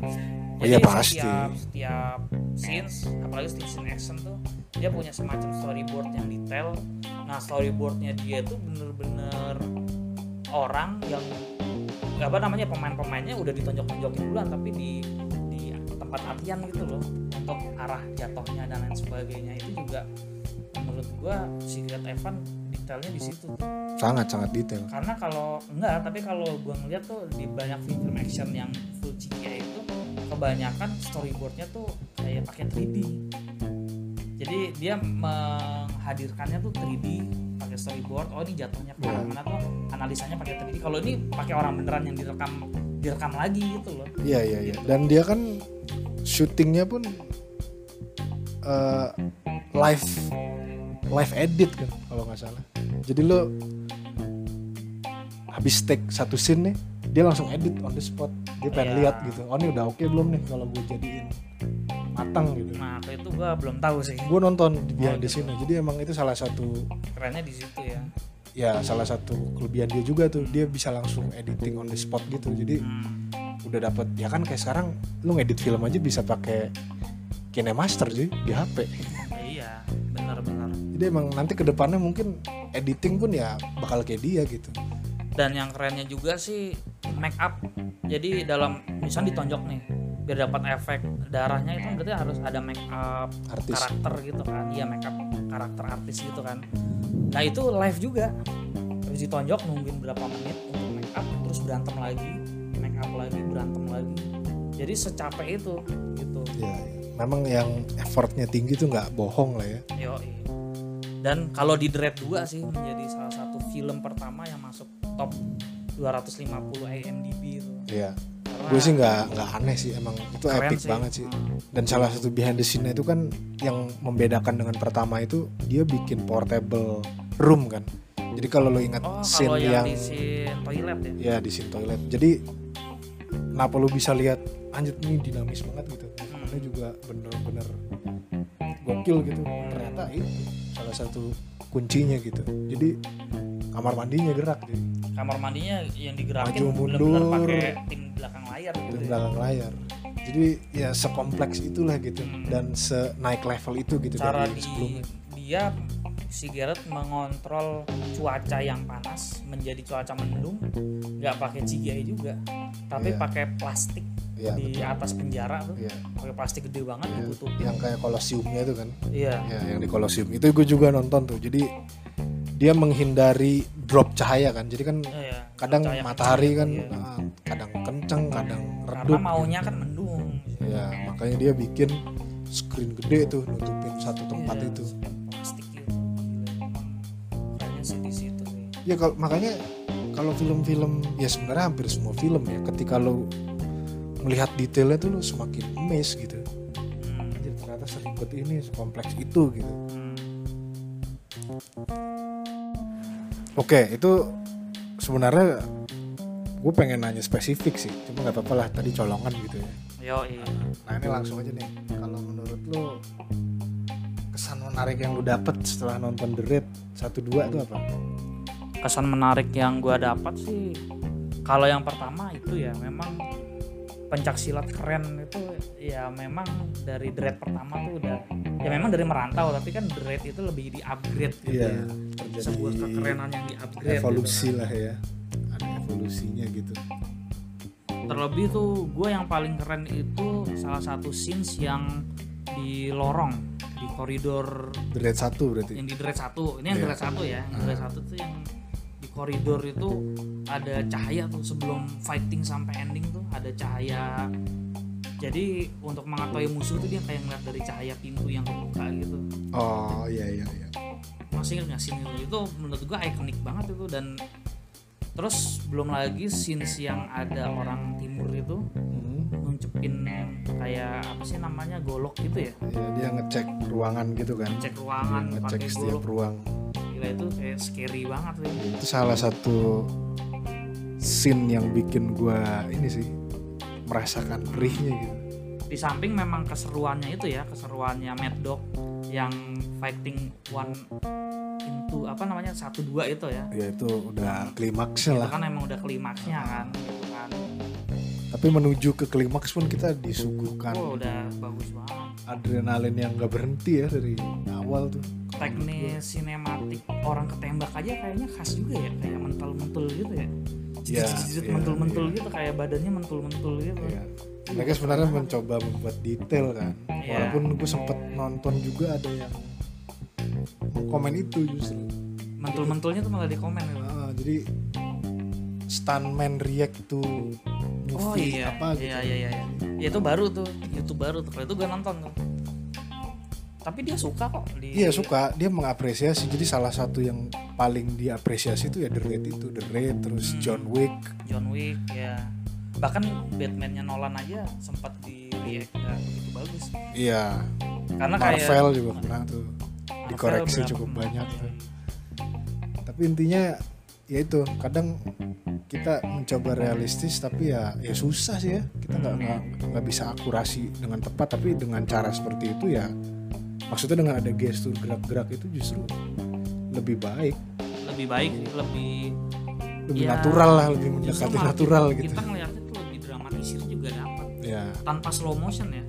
Oh iya, pasti. Setiap, setiap scenes, apalagi setiap scene action tuh dia punya semacam storyboard yang detail. Nah storyboardnya dia tuh bener-bener orang yang apa namanya pemain-pemainnya udah ditonjok-tonjokin duluan tapi di di tempat latihan gitu loh untuk arah jatuhnya dan lain sebagainya itu juga menurut gua si Gareth Evan detailnya di situ. Tuh. sangat sangat detail. Karena kalau enggak tapi kalau gua ngeliat tuh di banyak film action yang full CGI itu kebanyakan storyboardnya tuh kayak pakai 3D jadi dia menghadirkannya tuh 3D pakai storyboard. Oh ini jatuhnya ke mana tuh analisanya pakai 3D kalau ini pakai orang beneran yang direkam direkam lagi gitu loh. Iya iya iya. Dan dia kan syutingnya pun eh, live live edit kan kalau nggak salah. Jadi lo habis take satu scene nih dia langsung edit on the spot. Dia pengen Iya. lihat gitu oh ini udah oke belum nih kalau gue jadiin matang gitu. Nah itu gua belum tahu sih. Gue nonton di behind Oh, the gitu. scene jadi emang itu salah satu kerennya di situ ya. Ya salah satu kelebihan dia juga tuh. Dia bisa langsung editing on the spot gitu. Jadi hmm. udah dapet ya kan kayak sekarang lu ngedit film aja bisa pakai KineMaster sih di HP jadi emang nanti ke depannya mungkin editing pun ya bakal kayak dia gitu. Dan yang kerennya juga sih make up. Jadi dalam misalnya ditonjok nih biar dapat efek darahnya itu berarti harus ada make up Artis. karakter gitu kan. Iya make up karakter artis gitu kan. Nah itu live juga. Habis ditonjok nungguin berapa menit untuk make up terus berantem lagi make up lagi berantem lagi. Jadi secapek itu gitu. Ya, memang yang effortnya tinggi tuh nggak bohong lah ya. Yo, dan kalau di Dread 2 sih menjadi salah satu film pertama yang masuk top 250 IMDb itu. Iya. Karena gue sih nggak nggak aneh sih emang itu keren epic banget sih. Dan salah satu behind the scene itu kan yang membedakan dengan pertama itu dia bikin portable room kan. Jadi kalau lo ingat Oh, scene yang, yang di scene toilet ya. ya di scene toilet. Jadi kenapa lo bisa lihat anjir ini dinamis banget gitu. Hmm. ini juga bener-bener gokil gitu. Ternyata itu salah satu kuncinya gitu jadi kamar mandinya gerak jadi Kamar mandinya yang digerakin Maju, mundur. pakai tim belakang layar gitu. di ya. belakang layar jadi ya sekompleks itulah gitu Hmm. dan se naik level itu gitu Cara dari di sebelumnya dia si Garrett mengontrol cuaca yang panas menjadi cuaca mendung nggak pakai CGI juga tapi Iya. pakai plastik Iya, di atas penjara tuh. Iya. pakai plastik gede banget ditutupin. yang kayak kolosiumnya itu kan. Iya. Ya yang di kolosium. Itu gue juga nonton tuh. Jadi dia menghindari drop cahaya kan. Jadi kan iya kadang Cahaya matahari kan gitu, iya. ah, kadang kenceng kadang karena redup maunya kan mendung. Ya makanya dia bikin screen gede tuh nutupin satu tempat Iya, itu ya kalau makanya kalau film-film ya sebenarnya hampir semua film ya ketika lo melihat detailnya tuh lo semakin amazed gitu. Hmm, Anjir, ternyata seribet ini sekompleks itu gitu. Hmm. oke itu sebenarnya gue pengen nanya spesifik sih cuma nggak apa-apa lah tadi colongan gitu ya. Yo iya. nah ini langsung aja nih. Kalau menurut lo kesan menarik yang lo dapet setelah nonton The Raid satu dua itu apa kesan menarik yang gua dapat sih kalau yang pertama itu ya memang pencak silat keren itu ya memang dari dread pertama tuh udah ya memang dari merantau tapi kan dread itu lebih di upgrade gitu Iya, ya. sebuah kekerenan yang di upgrade evolusi lah ya. Ada evolusinya gitu. Terlebih tuh gue yang paling keren itu salah satu scenes yang di lorong di koridor Raid satu berarti? Yang di dread satu. Ini yang Iya. dread satu ya yang dread satu tuh yang koridor itu ada cahaya tuh sebelum fighting sampai ending tuh ada cahaya. Jadi untuk mengetahui musuh tuh dia kayak ngeliat dari cahaya pintu yang kebuka gitu. Oh iya iya iya. Masih ingat nggak scene itu itu? Menurut gua ikonik banget itu dan terus belum lagi scenes yang ada orang timur itu Hmm. nuncepin kayak apa sih namanya golok gitu ya? Iya, dia ngecek ruangan gitu kan. Cek ruangan ngecek setiap golok. ruang gila itu kayak scary banget sih. Itu salah satu scene yang bikin gua ini sih merasakan perihnya gitu. Di samping memang keseruannya itu ya keseruannya Mad Dog yang fighting one into apa namanya satu dua itu ya. Ya itu udah klimaksnya itu lah. kan emang udah klimaksnya kan gitu kan. Tapi menuju ke klimaks pun kita disuguhkan. Oh udah bagus banget. Adrenalin yang gak berhenti ya dari awal tuh teknis sinematik orang ketembak aja kayaknya khas juga ya kayak mentul-mentul gitu ya Iya, Jijit-jijit iya, mentul-mentul iya. gitu kayak badannya mentul-mentul gitu ya. mereka sebenarnya mencoba membuat detail kan Iya. walaupun gue sempet nonton juga ada yang komen itu justru mentul-mentulnya tuh malah di komen gitu. Ah, jadi stuntman react to movie Oh iya, apa gitu iya iya iya. Ya, itu baru tuh, YouTube baru tuh. Kalau itu gue nonton tuh. Tapi dia suka kok di Iya suka, dia mengapresiasi. Jadi salah satu yang paling diapresiasi itu ya The Raid itu, The Raid terus Hmm. John Wick. John Wick ya. Bahkan Batman-nya Nolan aja sempat di react nggak begitu bagus. Iya, Karena kayak Marvel juga pernah tuh Marvel dikoreksi cukup kemarin. banyak tuh. Tapi intinya ya itu kadang kita mencoba realistis tapi ya ya susah sih ya kita nggak nggak nggak bisa akurasi dengan tepat tapi dengan cara seperti itu ya maksudnya dengan ada gestur gerak-gerak itu justru lebih baik lebih baik sih, lebih lebih Ya, natural lah lebih mendekati natural kita, gitu Kita ngeliatnya tuh lebih dramatisir juga dapat. ya Tanpa slow motion ya.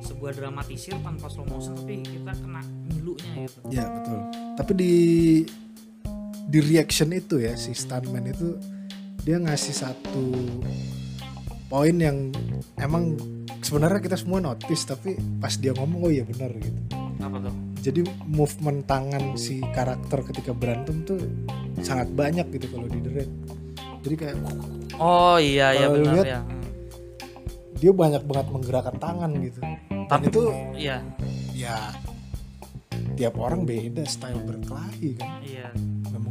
Sebuah dramatisir tanpa slow motion tapi kita kena milunya gitu. ya betul tapi di di reaction itu ya si stuntman itu dia ngasih satu poin yang emang sebenarnya kita semua notice tapi pas dia ngomong oh iya benar gitu apa tuh? Jadi movement tangan si karakter ketika berantem tuh sangat banyak gitu kalau di The Raid. Jadi kayak oh iya iya benar lihat, ya dia banyak banget menggerakkan tangan gitu. Dan Tapi- itu iya. ya tiap orang beda style berkelahi kan. Iya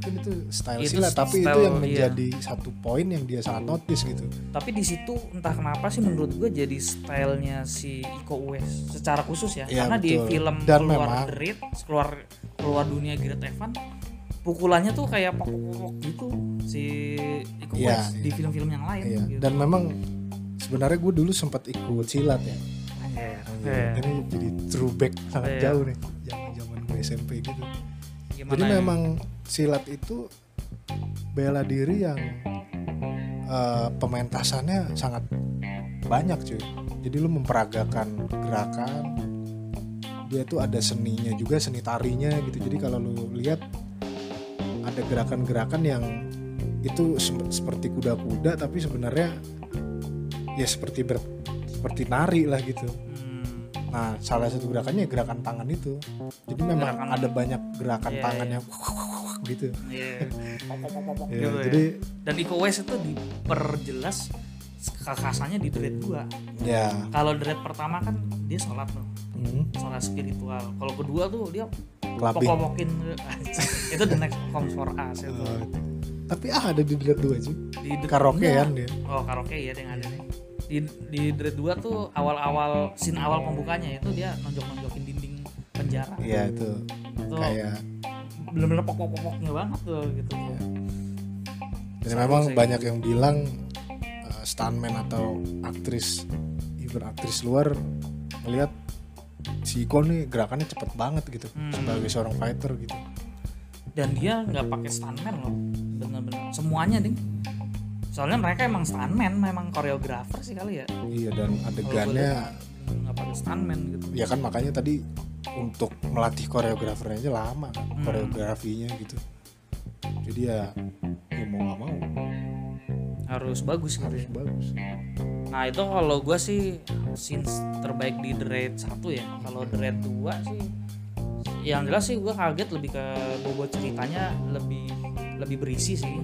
mungkin itu style Itu silat tapi itu yang iya. menjadi satu poin yang dia sangat notice gitu tapi di situ entah kenapa sih menurut gue jadi stylenya si Iko Uwais secara khusus ya Iya, karena di betul. film Dan keluar memang- The Raid, keluar keluar dunia Gareth Evans pukulannya tuh kayak pokok-pokok gitu si Iko Iya, Uwais di iya. film-film yang lain Iya. gitu. dan memang sebenarnya gue dulu sempat ikut silat ya Anjir. Anjir, Iya. ini jadi throwback sangat Iya. jauh nih zaman zaman gue SMP gitu Gimana jadi ya? memang silat itu bela diri yang eh, pementasannya sangat banyak cuy. Jadi lu memperagakan gerakan dia tuh ada seninya juga seni tarinya gitu. Jadi kalau lu lihat ada gerakan-gerakan yang itu seperti kuda-kuda tapi sebenarnya ya seperti ber, seperti nari lah gitu Nah, salah satu gerakannya gerakan tangan itu. Jadi memang Gerakan- ada banyak gerakan Iya, tangan yang gitu. iya. Pok-pok-pok-pok Ya, gitu ya. jadi dan Iko Uwais itu diperjelas kekasannya di Raid 2 ya, kalau The Raid pertama kan dia sholat tuh hmm, sholat spiritual kalau kedua tuh dia pokok-pokin itu the next comes for us itu tapi ah ada di Dread 2 sih. di Karaoke kan dia. oh karaoke ya yang ada nih di di Dread 2 tuh awal-awal scene awal pembukanya itu dia nonjok-nonjokin dinding penjara Iya itu itu kayak bener-bener pokok-pokoknya banget tuh gitu Iya. dan Sama memang banyak yang bilang uh, stuntman atau aktris even aktris luar melihat si Iko nih gerakannya cepet banget gitu Hmm. sebagai seorang fighter gitu. dan dia nggak pakai stuntman loh bener-bener semuanya ding soalnya mereka emang stuntman memang koreografer sih kali ya Iya dan adegannya nggak pakai stuntman gitu ya kan makanya tadi untuk melatih koreografernya aja lama kan Hmm. koreografinya gitu jadi ya ya mau nggak mau harus bagus gitu harus ya. bagus Nah itu kalau gue sih scenes terbaik di The Raid 1 ya. Kalau The Raid 2 sih yang jelas sih gue kaget lebih ke bobot ceritanya lebih lebih berisi sih.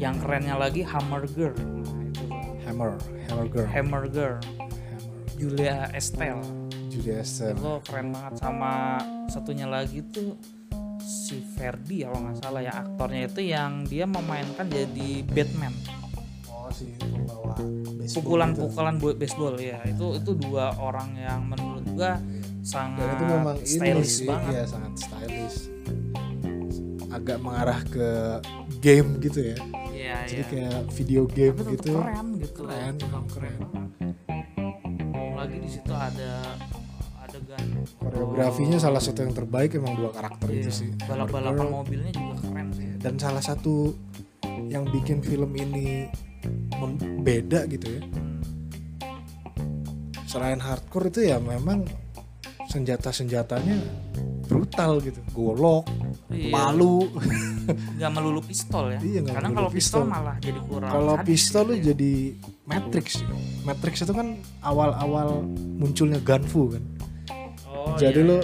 Yang kerennya lagi Hammer Girl. Nah, itu Hammer Hammer Girl Hammer Girl Julia Estelle. Julia Estelle. Itu keren banget sama satunya lagi tuh si Ferdi kalau nggak salah ya aktornya itu yang dia memainkan jadi Batman. Oh si pembawa baseball gitu. pukulan-pukulan buat baseball ya. Itu itu dua orang yang menurut gua dan sangat itu memang ini stylish sih banget. ya sangat stylish. Agak mengarah ke game gitu ya Iya jadi iya. kayak video game Tapi gitu keren gitu Keren, keren. banget. Belum lagi di situ ada adegan koreografinya oh, salah satu yang terbaik emang dua karakter iya, itu sih Hammer balap-balapan Girl. mobilnya juga keren sih dan salah satu yang bikin film ini beda gitu ya selain hardcore itu ya memang senjata senjatanya brutal gitu. Golok Iya. palu nggak melulu pistol ya? Iya, karena kalau pistol, pistol. malah jadi kurang kalau pistol lu gitu ya. jadi Matrix Matrix itu kan awal-awal munculnya gunfu kan. Oh, jadi iya, lu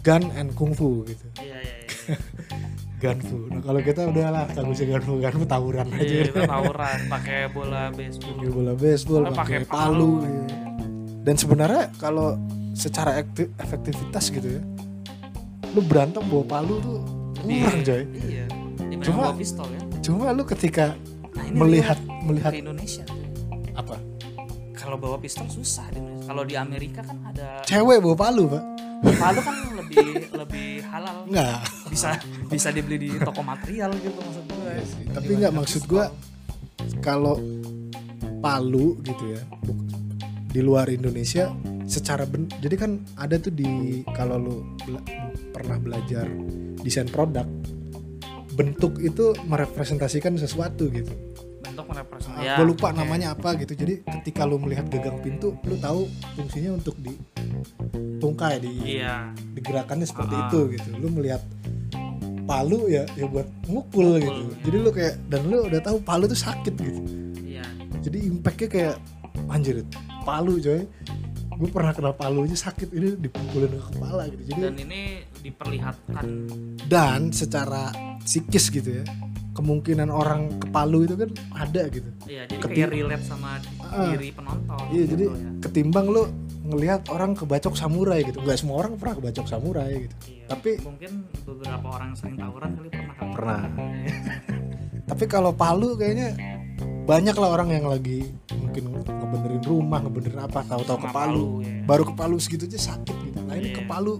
gun and kungfu gitu. Iya iya iya. Gunfu nah kalau kita udah lah kagak usah gunfu gunfu tawuran aja. Iya, itu tawuran pakai bola baseball. Pakai bola baseball Kalau pakai palu, palu. iya. dan sebenarnya kalau secara efektivitas gitu ya. Lu berantem bawa palu tuh kurang coy. iya. Cuma- pistol ya. cuma lu ketika nah, melihat lihat melihat ke Indonesia. Apa? Kalau bawa pistol susah di Indonesia. kalau di Amerika kan ada cewek bawa palu pak. Palu kan lebih lebih halal. Enggak bisa bisa dibeli di toko material gitu maksud gue Iya sih, tapi nggak maksud gua kalau palu gitu ya di luar Indonesia secara ben jadi kan ada tuh di kalau lu bela- pernah belajar desain produk bentuk itu merepresentasikan sesuatu gitu. Bentuk merepresentasi. Ah, ya, gue lupa oke. namanya apa gitu. Jadi ketika lu melihat gagang pintu lu tahu fungsinya untuk di tungkai di iya. digerakannya seperti Ah. itu gitu. Lu melihat palu ya ya buat mukul gitu. Jadi lu kayak dan lu udah tahu palu tuh sakit gitu. Iya. Jadi impactnya kayak anjir palu coy. Gue pernah kena palu aja sakit. Ini dipukulin ke kepala gitu. Jadi dan ini diperlihatkan. Dan secara psikis gitu ya kemungkinan orang ke Palu itu kan ada gitu. Ya jadi Keti- kayak relate sama Ah. diri penonton iya gitu jadi ya. ketimbang lu ngelihat orang kebacok samurai gitu. Nggak semua orang pernah kebacok samurai gitu. Iya, tapi- mungkin beberapa orang yang sering tawuran kali pernah. Pernah. Tapi kalau Palu kayaknya banyak lah orang yang lagi mungkin ngebenerin rumah ngebenerin apa tahu-tahu ke Sama Palu ya. baru ke Palu segitu aja sakit gitu nah ini Iya. ke Palu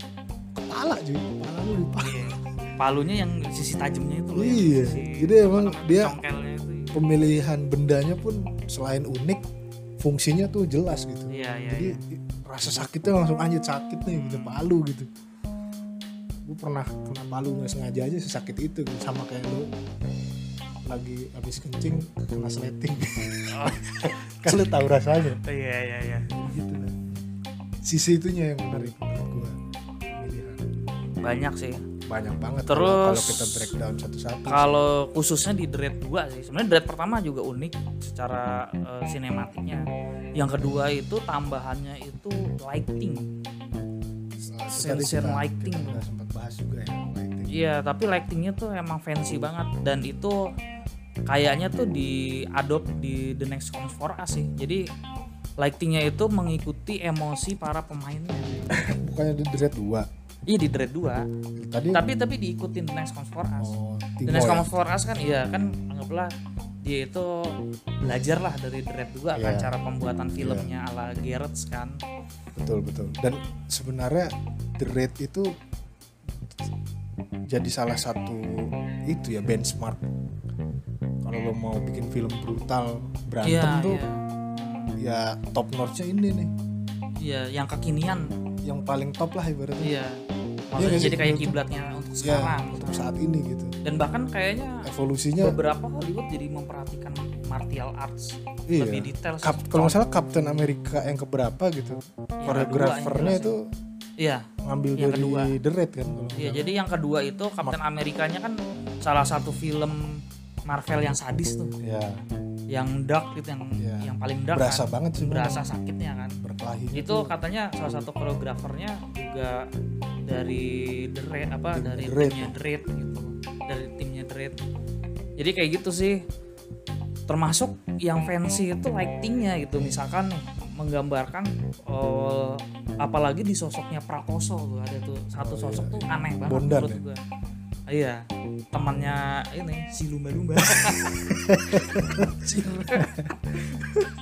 kepala cuy kepala lu Palu Iya. palunya yang sisi tajamnya itu loh Iya, sisi- jadi emang dia- itu pemilihan bendanya pun selain unik fungsinya tuh jelas gitu iya iya jadi iya. rasa sakitnya langsung anjir sakit nih gitu palu gitu gue pernah kena palu nggak sengaja aja sesakit itu gitu. sama kayak lu lagi habis kencing kena sleting. Oh, kan lu tahu rasanya. Iya iya iya. Gitu lah sisi itunya yang menarik menurut gua. Banyak sih. Banyak banget Terus- kalau kita breakdown satu-satu. kalau khususnya di Dread 2 sih. Sebenarnya Dread pertama juga unik secara eh, sinematiknya. Yang kedua itu tambahannya itu lighting. Nah, kita- lighting. kita sempat bahas juga ya lighting. Iya, tapi lightingnya tuh emang fancy banget. Dan itu kayaknya tuh di adopt di The Next Comes for Us sih. Jadi lightingnya itu mengikuti emosi para pemainnya. bukannya di Dread 2 Iya di Dread 2. tadi Tapi tapi diikutin The Next Comes for Us. oh, The Next ya? Comes for Us kan iya kan anggaplah dia itu belajar lah dari Dread 2 kan Iya. cara pembuatan filmnya ala Gareth kan. betul betul dan sebenarnya Raid itu jadi salah satu itu ya benchmark kalau lo mau bikin film brutal berantem Iya, tuh iya. ya top notchnya ini nih Iya, yang kekinian. yang paling top lah ibaratnya Iya. Iya Maksudnya sih? jadi kayak Menurut- kiblatnya untuk ya sekarang. untuk gitu. saat ini gitu Dan bahkan kayaknya evolusinya beberapa Hollywood jadi memperhatikan martial arts iya lebih detail. Kap- kalau salah Captain America yang keberapa gitu koreografernya itu iya ngambil yang dari kedua. The Raid kan kalau iya jadi yang kedua itu Captain Amerikanya kan salah satu film Marvel yang sadis tuh. Ya yang dark gitu yang Iya. yang paling dark berasa kan. banget sih berasa sakitnya kan. Berkelahi itu katanya salah satu koreografernya juga dari The Raid apa Tim dari The Raid. timnya The Raid gitu. Dari timnya The Raid jadi kayak gitu sih. Termasuk yang fancy itu lightingnya gitu. Misalkan nih, menggambarkan eh, apalagi di sosoknya Prakoso tuh. Ada tuh satu Oh, sosok iya, tuh iya. aneh banget Bondan menurut ya? gua iya temannya ini si lumba-lumba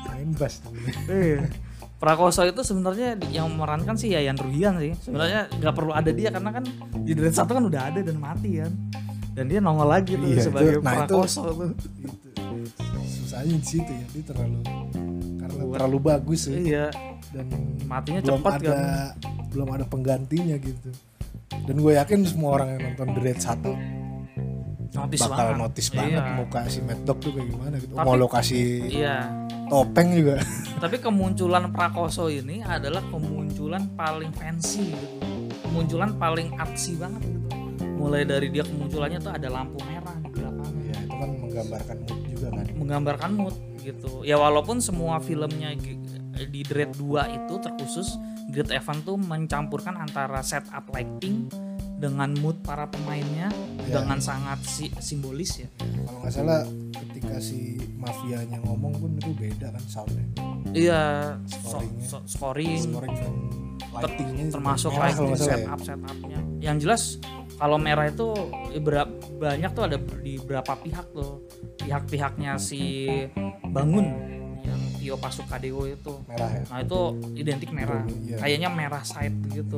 main bass. Iya. Prakoso itu sebenarnya yang memerankan sih Yayan Ruhian sih. Sebenarnya nggak perlu ada dia karena kan di Dread satu kan udah ada dan mati kan. Dan dia nongol lagi tuh Iya, sebagai itu- nah, itu- Prakoso tuh. gitu. susahnya di situ ya dia terlalu karena terlalu bagus ya Iya, dan matinya belum ada kan. belum ada penggantinya gitu dan gue yakin semua orang yang nonton The Raid 1 Notis bakal banget. notice banget Iya. muka si Mad Dog tuh kayak gimana gitu Tapi- mau lokasi Iya. topeng juga Tapi kemunculan Prakoso ini adalah kemunculan paling fancy gitu. Kemunculan paling artsy banget gitu. Mulai dari dia kemunculannya tuh ada lampu merah di belakangnya. ya itu kan menggambarkan mood juga kan menggambarkan mood gitu ya walaupun semua filmnya di Dread 2 itu terkhusus Dread Evan tuh mencampurkan antara setup lighting dengan mood para pemainnya Ya. dengan sangat si- simbolis ya kalau nggak salah ketika si mafianya ngomong pun itu beda kan soundnya iya so- Scoringnya. so- scoring scoring dan lightingnya termasuk lighting ya. setup setupnya yang jelas kalau merah itu berapa banyak tuh ada di berapa pihak tuh pihak-pihaknya si Bangun Tio Pasukadeo itu merah ya Nah itu identik merah, Iya. kayaknya merah side gitu.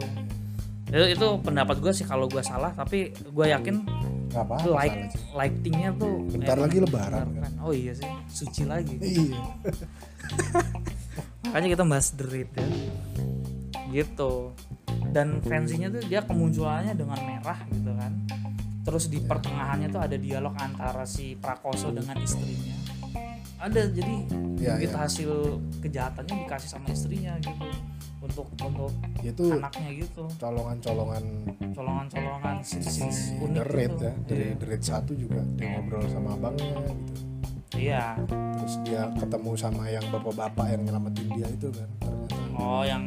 Itu, itu pendapat gue sih kalau gue salah, tapi gue yakin apa light lightingnya tuh. Bentar lagi lebaran, benar kan. Oh iya sih, suci lagi. iya Makanya kita bahas Raid ya. Gitu. Dan fansinya tuh dia kemunculannya dengan merah gitu kan. Terus di pertengahannya tuh ada dialog antara si Prakoso dengan istrinya. Ada jadi Iya, begitu iya. hasil kejahatannya dikasih sama istrinya gitu untuk untuk itu anaknya gitu colongan-colongan colongan-colongan si scenes The unik Raid gitu. ya dari Iya. The Raid 1 juga dia ngobrol sama abangnya gitu iya terus dia ketemu sama yang bapak-bapak yang nyelamatin dia itu kan ternyata oh yang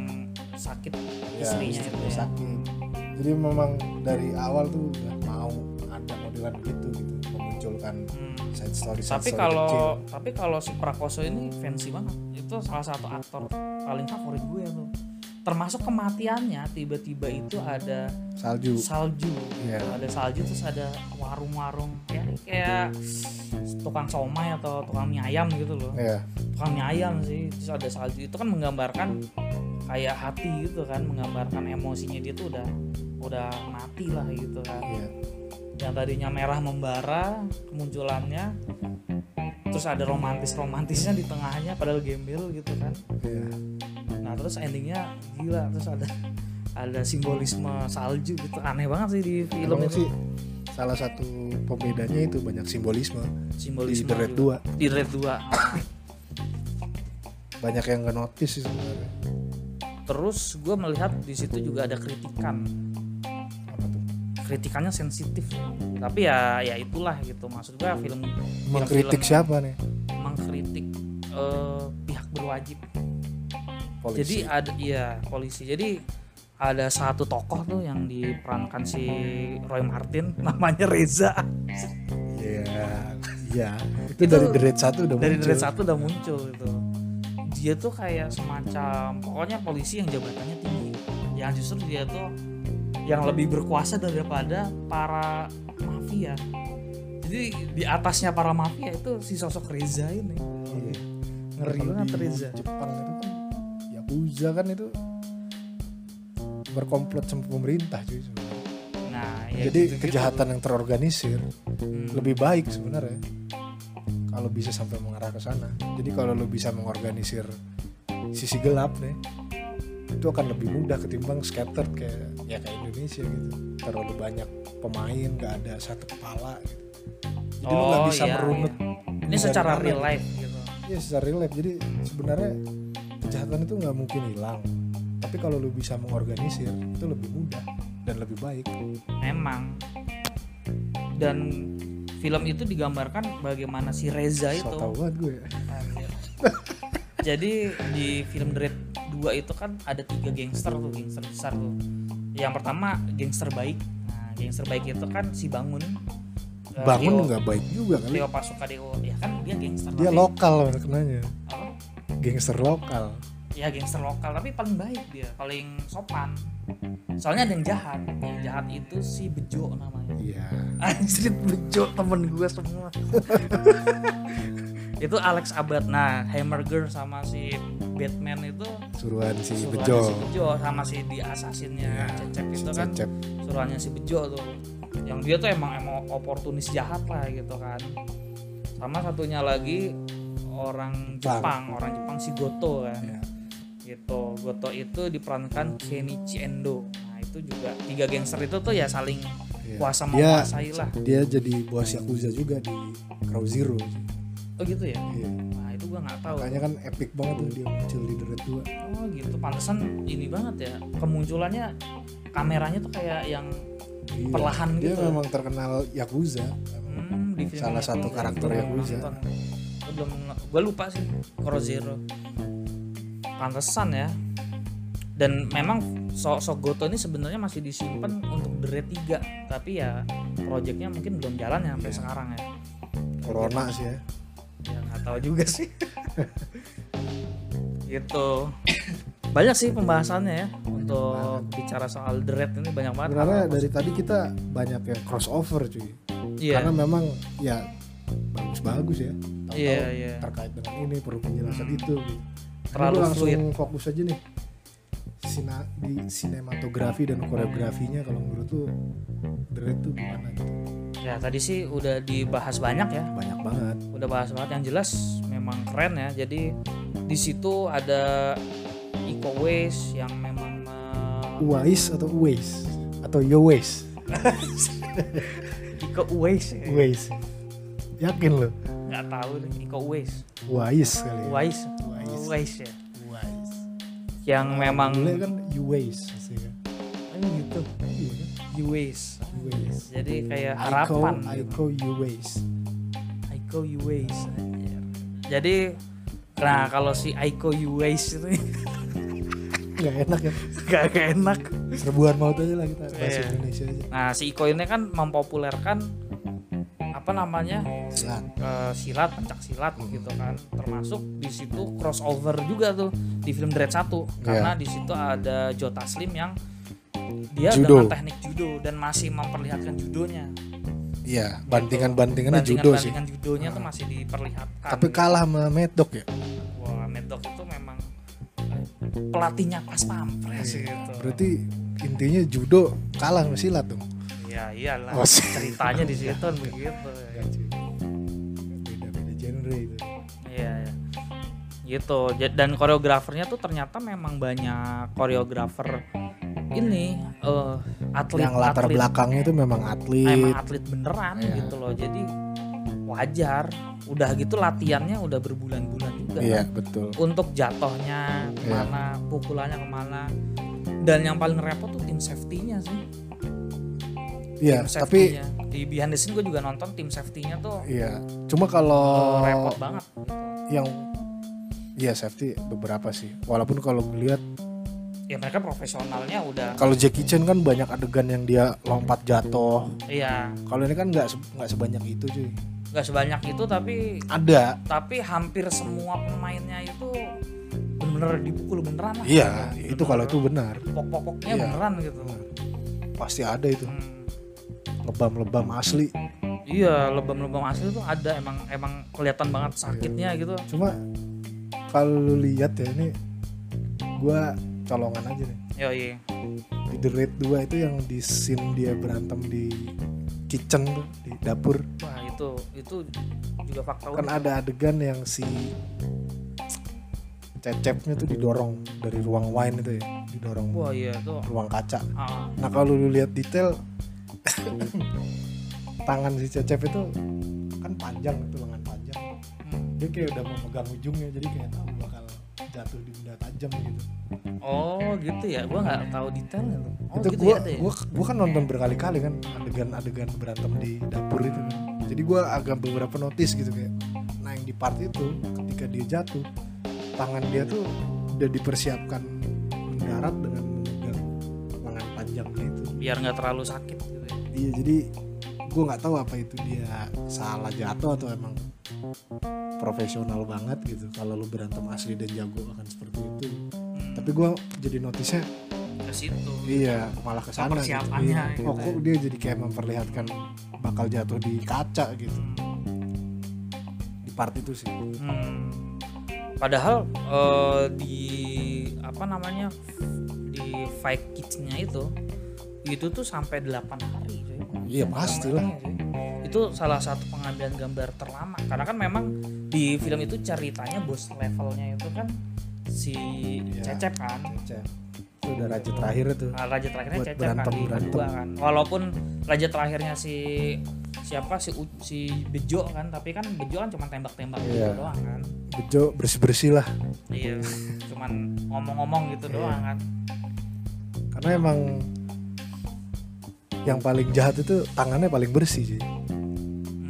sakit ya, istrinya itu ya. sakit jadi memang dari awal tuh udah mau ada modelan gitu gitu memunculkan Hmm. side story side tapi kalau tapi kalau si Prakoso ini fancy banget. Itu salah satu aktor paling favorit gue tuh. Termasuk kematiannya tiba-tiba itu ada salju. Salju. Iya. ada salju terus ada warung-warung. Ya kayak tukang somai atau tukang mie ayam gitu loh. Ya tukang mie ayam sih. Terus ada salju. Itu kan menggambarkan kayak hati gitu kan. Menggambarkan emosinya dia tuh udah udah mati lah gitu kan. Ya yang tadinya merah membara kemunculannya. Terus ada romantis romantisnya di tengahnya padahal gembel gitu kan. Ya nah terus endingnya gila. Terus ada ada simbolisme salju gitu. Aneh banget sih di film itu sih salah satu pembedanya itu banyak simbolisme simbolisme di The Red juga. 2 di Red 2 banyak yang nggak notice sih sebenarnya. Terus gue melihat di situ juga ada kritikan kritikannya sensitif tapi ya ya itulah gitu maksud gue film mengkritik film- siapa nih mengkritik eh, pihak berwajib polisi Jadi ada iya polisi. Jadi ada satu tokoh tuh yang diperankan si Roy Martin namanya Reza. iya iya itu, Itu dari Red 1 udah Dari muncul Red satu udah muncul itu. Dia tuh kayak semacam pokoknya polisi yang jabatannya tinggi. Yang justru dia tuh yang lebih berkuasa daripada para mafia. Jadi di atasnya para mafia itu si sosok Reza ini. Iya. Ngeri banget Reza. Jepang itu kan Yakuza kan itu berkomplot sama pemerintah cuy sebenarnya. Nah, ya Jadi gitu-gitu. kejahatan yang terorganisir Hmm. lebih baik sebenarnya kalau bisa sampai mengarah ke sana. Jadi kalau lu bisa mengorganisir sisi gelap nih itu akan lebih mudah ketimbang scattered kayak ya kayak Indonesia gitu. Terlalu banyak pemain gak ada satu kepala gitu. Jadi lu nggak Oh, bisa iya, merunut Ini dari secara mana real gitu. life gitu. Iya secara real life. Jadi sebenarnya kejahatan itu nggak mungkin hilang. Tapi kalau lu bisa mengorganisir itu lebih mudah dan lebih baik. Memang. Dan film itu digambarkan bagaimana si Reza So itu. tau banget gue. Anjir. Jadi di film The Raid 2 itu kan ada tiga gangster tuh, gangster besar tuh. Yang pertama gangster baik. Nah, gangster baik itu kan si Bangun. Eh, Bangun nggak baik juga kali. Tio Pasukadeo. Ya kan dia gangster. Dia tapi- lokal kenanya. apa? Gangster lokal. ya gangster lokal tapi paling baik dia paling sopan soalnya ada yang jahat yang jahat itu si Bejo namanya Iya. anjir Bejo temen gue semua itu Alex Abad nah Hamburger sama si Batman itu Suruhan si suruhannya Bejo. si Bejo sama si di asasinnya Iya, Cecep si itu kan Cecep. suruhannya si Bejo tuh yang dia tuh emang emang oportunis jahat lah gitu kan sama satunya lagi orang Jepang. Jepang orang Jepang si Goto kan Iya. gitu Goto itu diperankan Kenichi Endo nah itu juga tiga gangster itu tuh ya saling Iya. kuasa Dia menguasai lah dia jadi bos Yakuza juga di Crow Zero. Oh gitu ya Iya. nah itu gua nggak tahu Makanya kan epic banget tuh dia muncul di The Red 2. oh gitu pantesan ini banget ya kemunculannya kameranya tuh kayak yang Iya. Perlahan dia gitu. memang terkenal Yakuza. hmm, di film Salah satu karakter Gua Yakuza. Gua belum gue lupa sih Crow Zero pantesan ya dan memang sosok Goto ini sebenarnya masih disimpan untuk Raid 3 tapi ya proyeknya mungkin belum jalan ya sampai Iya. sekarang ya Corona sih ya. Tahu juga sih gitu banyak sih pembahasannya ya untuk bicara soal The Raid ini banyak banget hal-hal dari tadi kita banyak yang crossover cuy. Iya. Karena memang ya bagus-bagus ya. Tahu-tahu Iya, iya. Terkait dengan ini perlu penjelasan itu. Gitu. Terlalu langsung fluid. fokus aja nih. Sina, di sinematografi dan koreografinya kalau menurut tuh The Raid tuh gimana gitu. ya tadi sih udah dibahas banyak ya Banyak banget. udah bahas banget yang jelas memang keren ya jadi di situ ada Iko Uwais yang memang Uwais atau Uwais atau Yowais? Iko Uwais ya. Uwais. Yakin lo? nggak tahu Iko Uwais Uwais kali. ya? Uwais. Uwais ya Uwais. Yang memang Bule kan pasti kan. Oh, gitu Iya kan? Uwais Uwais. jadi kayak harapan gitu. Aiko Uwais. Iko Uwais jadi nah kalau si Aiko Uwais itu nggak enak ya gak, gak enak serbuan maut aja lah kita bahasa Iya. Indonesia aja nah si Iko ini kan mempopulerkan apa namanya silat. eh, silat pencak silat gitu kan. Termasuk di situ crossover juga tuh di film Dread 1 karena di situ ada Joe Taslim yang dia Judo. dengan teknik judo dan masih memperlihatkan judonya. Iya bantingan bantingannya judo sih. Bantingan judonya tuh masih diperlihatkan. Tapi kalah sama Medok ya? Wah Medok itu memang eh, pelatihnya pas pampres Iya. gitu. berarti intinya judo kalah sama silat dong ya iyalah. Oh, sih. ceritanya di situ begitu. Beda beda genre itu. Iya, iya. gitu. Dan koreografernya tuh ternyata memang banyak koreografer ini eh atlet yang latar atlet, belakangnya itu memang atlet. Emang atlet beneran Iya. gitu loh. Jadi wajar. Udah gitu latihannya udah berbulan-bulan juga iya kan. betul. Untuk jatuhnya ke mana pukulannya ke mana. Dan yang paling repot tuh tim safety-nya sih iya tapi di behind the scene gue juga nonton tim safety-nya tuh iya cuma kalau repot banget. gitu. yang iya safety beberapa sih. Walaupun kalau lihat ya mereka profesionalnya udah kalau Jackie Chan kan banyak adegan yang dia lompat jatuh. Iya. Kalau ini kan nggak nggak sebanyak itu cuy. Nggak sebanyak itu tapi ada. Tapi hampir semua pemainnya itu bener-bener dipukul beneran lah. Iya itu kalau itu benar. Pok-poknya Iya. beneran gitu. Pasti ada itu. Hmm. Lebam-lebam asli. Iya lebam-lebam asli tuh ada emang emang kelihatan banget sakitnya gitu. Cuma kalau lu lihat ya ini gua colongan aja nih. Yo iya di The Raid 2 itu yang di scene dia berantem di kitchen tuh di dapur. Wah itu itu juga fakta kan unik. ada adegan yang si cecepnya tuh didorong dari ruang wine itu ya didorong wah iya tuh ruang kaca. Ah, nah kalau lu lihat detail tangan si cecep itu kan panjang itu lengan panjang hmm. dia kayak udah mau megang ujungnya jadi kayak tahu bakal jatuh di benda tajam gitu oh gitu ya gua nggak tahu detailnya tuh oh itu gitu gua, ya ya? gua gua kan nonton berkali-kali kan adegan-adegan berantem di dapur itu kan jadi gua agak beberapa notice gitu kayak nah yang di part itu ketika dia jatuh tangan dia tuh udah dipersiapkan mendarat dengan memegang lengan panjangnya itu biar nggak terlalu sakit. Iya jadi gua nggak tahu apa itu dia salah jatuh atau emang profesional banget gitu kalau lu berantem asli dan jago akan seperti itu Hmm. tapi gua jadi notisnya ke situ Iya, malah ke sana gitu. Persiapannya Iya. gitu Oh, kok dia jadi kayak memperlihatkan bakal jatuh di kaca gitu. Di part itu sih. Hmm. Padahal eh, di apa namanya di fight kids-nya itu itu tuh sampai 8 hari. Iya. Gambarnya, cuy. Itu salah satu pengambilan gambar terlama karena kan memang di film itu ceritanya bos levelnya itu kan si Iya. Cecep kan. Cecep. Itu udah raja terakhir itu. Nah, raja terakhirnya Buat Cecep kan berantem- di berantem. kedua kan. Walaupun raja terakhirnya si siapa si U- si Bejo kan, tapi kan Bejo kan cuma tembak-tembak gitu Iya. doang kan. Bejo bersih-bersih lah. Iya, cuman ngomong-ngomong gitu Iya. doang kan. Karena emang yang paling jahat itu tangannya paling bersih sih. Hmm,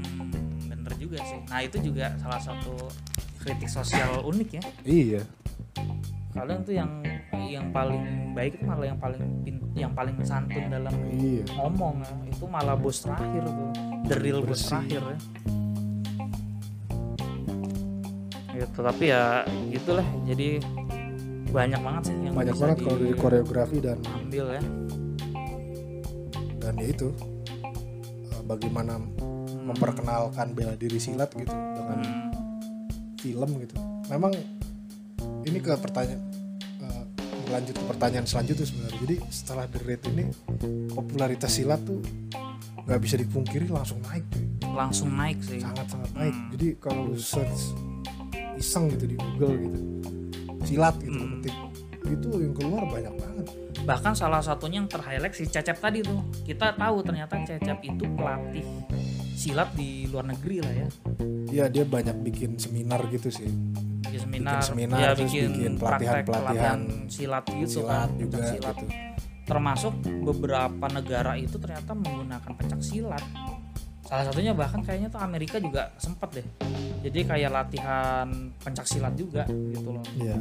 bener juga sih. Nah itu juga salah satu kritik sosial unik ya. Iya. Kadang tuh yang yang paling baik itu malah yang paling yang paling santun dalam Iya. ngomong ya. Itu malah bos terakhir tuh, the real bos terakhir ya. Gitu, tapi ya gitulah. Jadi banyak banget sih yang Banyak banget kalau dari koreografi dan diambil ya. Dan ya itu eh, bagaimana memperkenalkan bela diri silat gitu dengan Hmm, film gitu. Memang ini ke pertanyaan eh, lanjut ke pertanyaan selanjutnya sebenarnya. Jadi setelah The Raid ini popularitas silat tuh nggak bisa dipungkiri langsung naik cuy. langsung naik sih. Sangat sangat naik. Hmm. Jadi kalau search iseng gitu di Google gitu silat gitu Hmm. ketik itu yang keluar banyak banget. Bahkan salah satunya yang terhighlight si Cecep tadi tuh. Kita tahu ternyata Cecep itu pelatih silat di luar negeri lah ya. Iya dia banyak bikin seminar gitu sih. bikin seminar, seminar, ya terus bikin, bikin praktek pelatihan-pelatihan. silat gitu silat kan juga silat. gitu. termasuk beberapa negara itu ternyata menggunakan pencak silat. Salah satunya bahkan kayaknya tuh Amerika juga sempet deh. Jadi kayak latihan pencak silat juga gitu loh. Iya.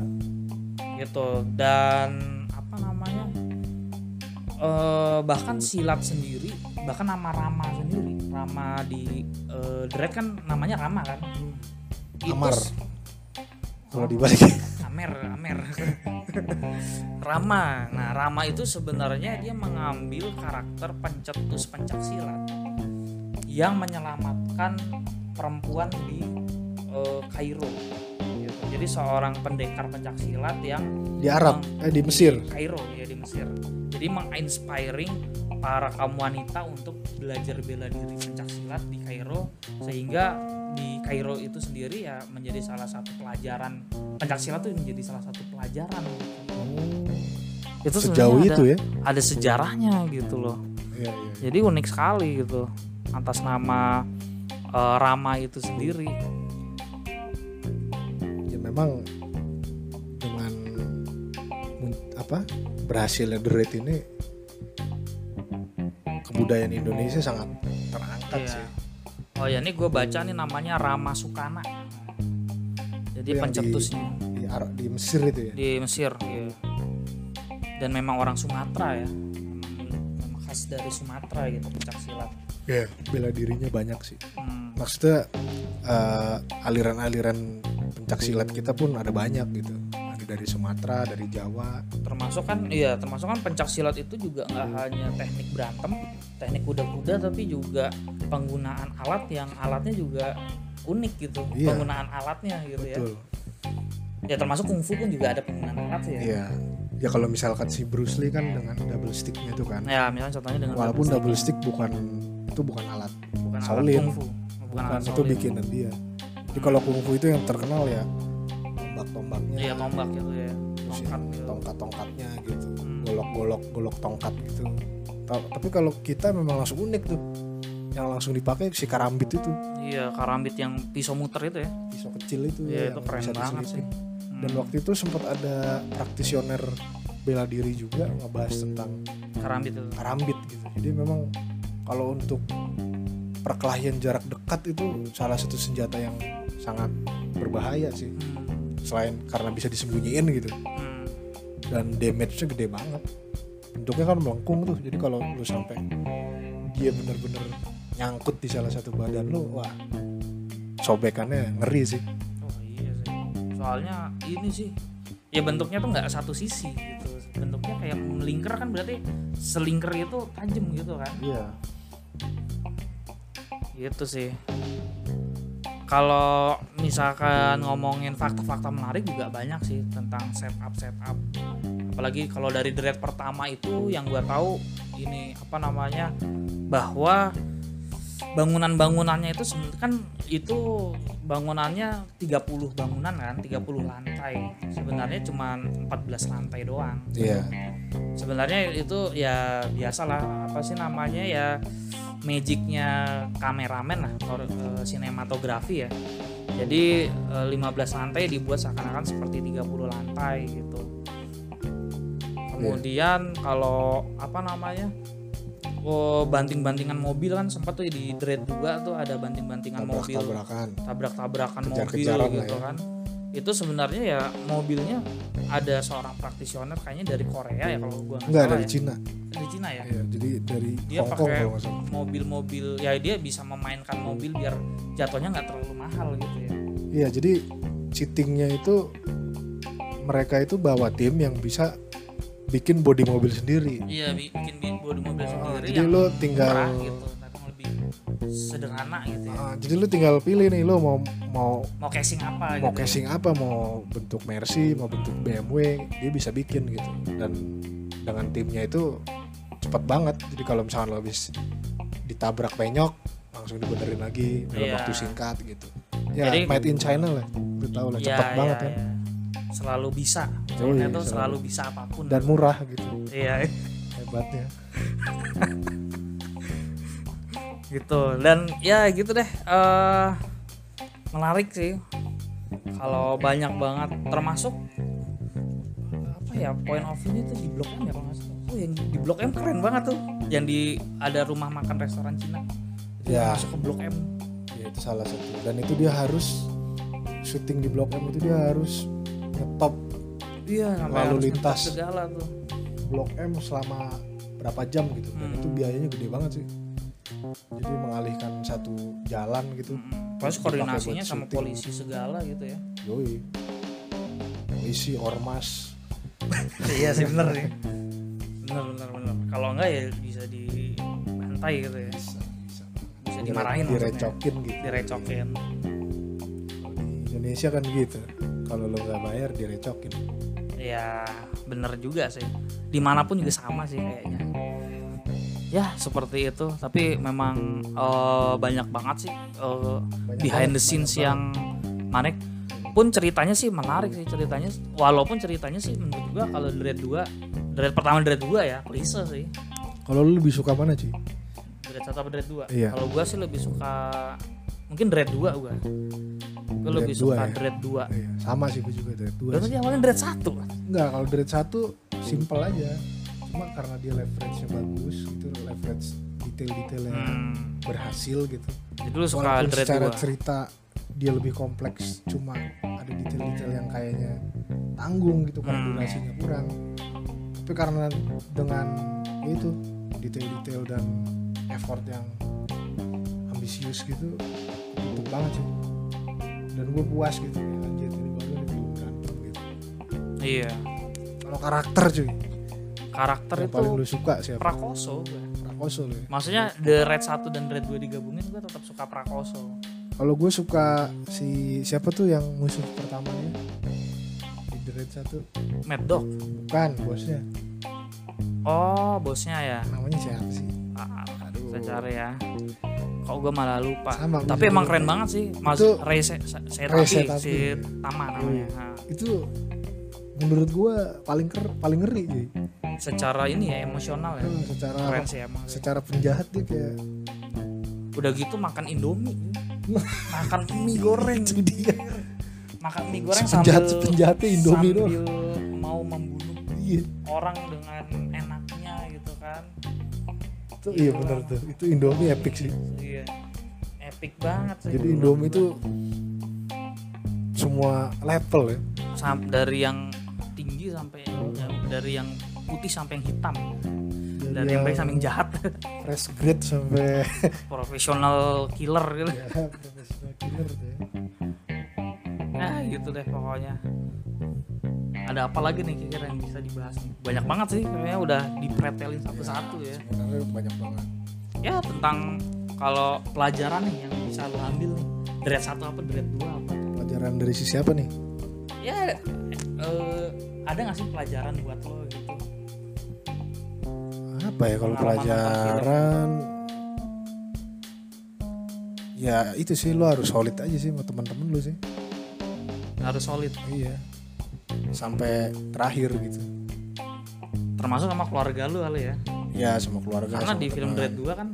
gitu. Dan apa namanya? Eh bahkan silat sendiri bahkan nama Rama sendiri. Rama di Dread kan namanya Rama kan? Amar. Kalau dibalik. Amer Amer. Rama. Nah Rama itu sebenarnya dia mengambil karakter pencetus pencak silat yang menyelamatkan perempuan di eh, Kairo. Jadi seorang pendekar pencak silat yang di Arab, eh di Mesir. Kairo ya di Mesir. Jadi menginspiring para kaum wanita untuk belajar bela diri pencak silat di Kairo sehingga di Kairo itu sendiri ya menjadi salah satu pelajaran pencak silat itu menjadi salah satu pelajaran. Itu Sejauh sebenarnya itu ada, ya. ada sejarahnya gitu loh. Iya, iya. Jadi unik sekali gitu atas nama eh, Rama itu sendiri. Ya memang dengan apa berhasilnya The Raid ini kebudayaan Indonesia sangat terangkat Iya. sih Oh ya ini gue baca nih namanya Rama Sukana. Jadi Itu di- pencetusnya. di Arab di Mesir itu ya di Mesir ya. dan memang orang Sumatera ya memang khas dari Sumatera gitu pencak silat Iya. bela dirinya banyak sih Hmm, maksudnya eh, aliran-aliran pencak silat kita pun ada banyak gitu. Ada dari Sumatera dari Jawa. Termasuk kan iya termasuk kan pencak silat itu juga nggak hanya teknik berantem teknik kuda-kuda tapi juga penggunaan alat yang alatnya juga unik gitu Iya. penggunaan alatnya gitu ya. Betul. Ya termasuk kungfu pun juga ada penggunaan alat ya. Iya. Ya kalau misalkan si Bruce Lee kan dengan double sticknya itu kan. Ya misalnya contohnya dengan walaupun double stick. bukan itu bukan alat bukan alat Shaolin. kungfu bukan bukan alat itu Shaolin. bikinan dia jadi kalau kungfu itu yang terkenal ya tombak-tombaknya. Iya tombak gitu ya. Terus tongkat gitu. tongkat-tongkatnya gitu. Hmm. golok-golok golok tongkat gitu. Ta- tapi kalau kita memang langsung unik tuh. Yang langsung dipakai si karambit itu. Iya karambit yang pisau muter itu ya. Pisau kecil itu Iya, ya, itu keren banget diselipin. sih. dan Hmm, waktu itu sempat ada praktisioner bela diri juga ngebahas tentang karambit itu. karambit gitu. Jadi memang kalau untuk perkelahian jarak dekat itu salah satu senjata yang sangat berbahaya sih selain karena bisa disembunyiin gitu dan damage-nya gede banget bentuknya kan melengkung tuh jadi kalau lu sampai dia bener-bener nyangkut di salah satu badan lu wah sobekannya ngeri sih Oh iya sih. Soalnya ini sih ya bentuknya tuh nggak satu sisi gitu. Bentuknya kayak melingkar kan berarti selingkar itu tajam gitu kan. iya Gitu sih. Kalau misalkan ngomongin fakta-fakta menarik juga banyak sih tentang setup setup. Apalagi kalau dari dread pertama itu yang gua tahu ini apa namanya bahwa bangunan-bangunannya itu sebenarnya kan itu bangunannya 30 bangunan kan 30 lantai. Sebenarnya cuma 14 lantai doang. Iya. Sebenarnya itu ya biasalah apa sih namanya ya magicnya kameramen lah or, eh, sinematografi ya. Jadi eh, 15 lantai dibuat seakan-akan seperti 30 lantai gitu. Kemudian kalau apa namanya oh, banting-bantingan mobil kan sempat tuh di dread juga tuh ada banting-bantingan mobil. Tabrak-tabrakan tabrak-tabrakan mobil lah gitu ya. kan. Itu sebenarnya ya mobilnya ada seorang praktisioner kayaknya dari Korea ya kalau gua nggak dari ya. Cina. Dari Cina ya? Iya, jadi dari Dia Hong Kong pakai- mobil-mobil ya dia bisa memainkan mobil biar jatuhnya nggak terlalu mahal gitu ya. Iya jadi cheatingnya itu mereka itu bawa tim yang bisa bikin body mobil sendiri. Iya bi- bikin bi- bodi mobil sendiri jadi lo tinggal murah gitu lebih sederhana gitu ya. Ah, jadi lu tinggal pilih nih lo mau mau mau casing apa mau gitu casing apa mau bentuk Mercy mau bentuk BMW dia bisa bikin gitu. Dan dengan timnya itu cepat banget jadi kalau misalkan lo habis ditabrak penyok langsung dibenerin lagi dalam Iya. waktu singkat gitu. Ya Jadi- made in China lah lu tahu lah Ya, cepat ya, banget kan. ya. selalu bisa. Oh, iya, selalu. selalu bisa apa pun. Dan murah gitu. Iya. Hebatnya gitu. Dan ya gitu deh eh menarik sih. Kalau banyak banget termasuk apa ya point of view itu di blok M ya kalau nggak salah. Oh yang di blok M keren banget tuh. Yang di ada rumah makan restoran Cina. Ya. masuk ke blok M. Ya itu salah satu. Dan itu dia harus syuting di blok M itu dia harus ngetop iya Lalu harus lintas. segala tuh. Blok M selama berapa jam gitu. Dan Hmm. itu biayanya gede banget sih. Jadi mengalihkan satu jalan gitu. Mm. Terus Dipakai koordinasinya sama syuting. polisi segala gitu ya? Yoi. Polisi ormas. Iya sih bener nih bener bener bener. Kalau enggak ya bisa dibantai gitu ya. Bisa bisa. Bisa dimarahin maksudnya. direcokin gitu. Direcokin. Di Indonesia kan gitu. Kalau lo nggak bayar direcokin ya bener juga sih. Di mana pun juga sama sih kayaknya. Ya seperti itu. Tapi memang eh, banyak banget sih eh, Banyak behind the banget, scenes banyak yang menarik. Pun ceritanya sih menarik sih ceritanya walaupun ceritanya sih menurut gua kalau Dread 2 Dread pertama Dread 2 ya klise sih. Kalau lo lebih suka mana sih Dread 1 apa Dread 2 Iya. kalau gua sih lebih suka mungkin Dread 2 gua gua lebih 2 suka ya? Dread 2 Iya, sama sih gue juga Dread sih. tadi awalnya Dread 1 Enggak, kalau Dread 1 simple aja. Cuma karena dia leverage-nya bagus gitu, leverage detail-detailnya hmm. berhasil gitu. jadi lu suka Walaupun Dread secara 2 cerita dia lebih kompleks, cuma ada detail-detail yang kayaknya tanggung gitu karena Hmm. durasinya kurang. Tapi karena dengan itu detail-detail dan effort yang ambisius gitu, itu banget sih. Dan gue puas gitu, ya, anjir ini baru berantem gitu. iya. Kalau karakter cuy, karakter yang itu paling lu suka siapa? Prakoso gua. Prakoso lu ya. maksudnya The Red 1 dan Red 2 digabungin gua tetap suka Prakoso Kalau gue suka si siapa tuh yang musuh pertamanya? Di The Raid 1 Mad Dog. Bukan bosnya. Oh bosnya ya. Namanya siapa sih? Ah, Aduh. kita cari ya kok gue malah lupa. Sama, tapi emang keren banget sih mas Itu- Ray si Tama namanya. Nah, itu menurut gue paling ker paling ngeri cuy. Secara ini ya emosional ya. Tuh, secara keren sih emang. secara penjahat dia kayak udah gitu makan Indomie. Makan mie goreng. Itu dia. Makan mie goreng Sepenjahat- sambil sepenjahatnya Indomie sambil doang. mau membunuh iya. orang dengan itu iya bener tuh. Itu Indomie epic sih. Iya. Epic banget sih. Jadi Indomie itu semua level ya. Sam- dari yang tinggi sampai yang dari yang putih sampai yang hitam. Dari yang baik sampai yang jahat. fresh grade sampai profesional killer gitu. Ya killer tuh ya. nah gitu deh pokoknya ada apa lagi nih kira-kira yang bisa dibahas nih? Banyak banget sih kayaknya udah dipretelin satu-satu ya. Sebenarnya banyak banget. Ya tentang kalau pelajaran nih yang bisa lo ambil nih. Grade satu apa grade 2 apa? Pelajaran dari si siapa nih? Ya eh, ada nggak sih pelajaran buat lo gitu? Apa ya kalau pelajaran? Ya itu sih lo harus solid aja sih sama teman-teman lu sih. Harus solid. Iya sampai terakhir gitu. Termasuk sama keluarga lu kali ya? Ya sama keluarga karena sama di film. Dread 2 kan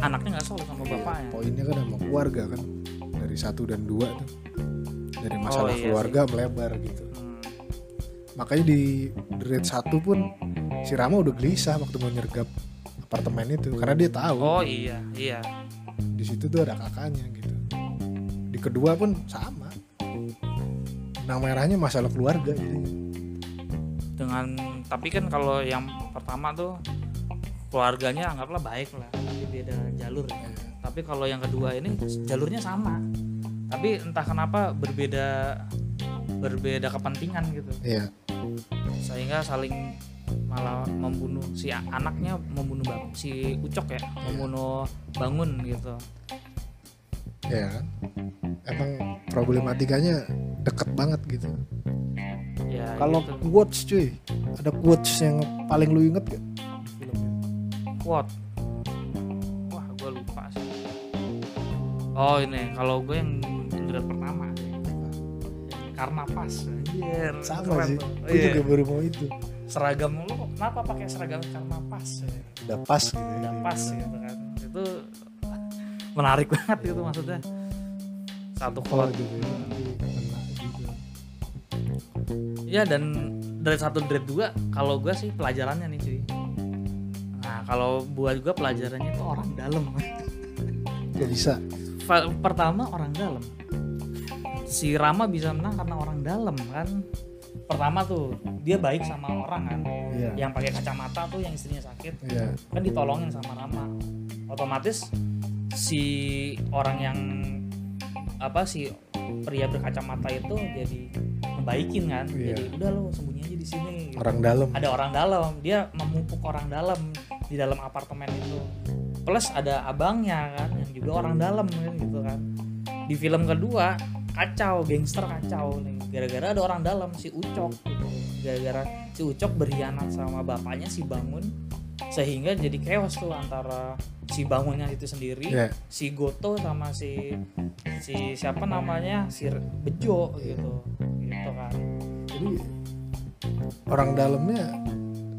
anaknya nggak solid sama Iya, bapaknya. poinnya kan sama keluarga kan. Dari satu dan dua tuh. Dari masalah iya keluarga melebar gitu. Hmm. makanya di Dread 1 pun si Rama udah gelisah waktu mau nyergap apartemen itu karena dia tahu. Oh iya iya. Di situ tuh ada kakaknya gitu. Di kedua pun sama benang merahnya masalah keluarga jadi dengan tapi kan kalau yang pertama tuh keluarganya anggaplah baik lah tapi beda jalur ya. tapi kalau yang kedua ini jalurnya sama. Tapi entah kenapa berbeda berbeda kepentingan gitu. Iya. Sehingga saling malah membunuh si anaknya membunuh bang si ucok ya membunuh bangun gitu ya kan? Emang problematikanya deket banget gitu. Ya kalau gitu. quotes cuy ada quotes yang paling lu inget gak? Quote? Wah gue lupa sih. Oh ini kalau gue yang grade pertama. Karena pas anjir. Sama keren sih. gue Iya. juga baru mau itu. Seragam lu kenapa pakai seragam karena pas udah pas gitu ya. Udah pas gitu kan. Itu menarik banget gitu maksudnya. Satu kalau quote. gitu ya kena gitu. Ya dan dari satu grade dua kalau gue sih pelajarannya nih cuy. Nah kalau buat gue pelajarannya itu orang dalam. Gak bisa. Pertama orang dalam. Si Rama bisa menang karena orang dalam kan? Pertama tuh dia baik sama orang kan? Iya. yang pakai kacamata tuh yang istrinya sakit. Iya. kan ditolongin sama Rama. Otomatis si orang yang apa si pria berkacamata itu jadi ngebaikin kan Iya. jadi udah lo sembunyi aja di sini gitu. Orang dalam. ada orang dalam dia memupuk orang dalam di dalam apartemen itu plus ada abangnya kan yang juga orang dalam kan gitu kan di film kedua kacau gangster kacau nih gara-gara ada orang dalam si Ucok gitu. gara-gara si Ucok berkhianat sama bapaknya si Bangun sehingga jadi chaos tuh antara si Bangunnya itu sendiri Iya. si Goto sama si si siapa namanya si Bejo gitu gitu kan Jadi orang dalamnya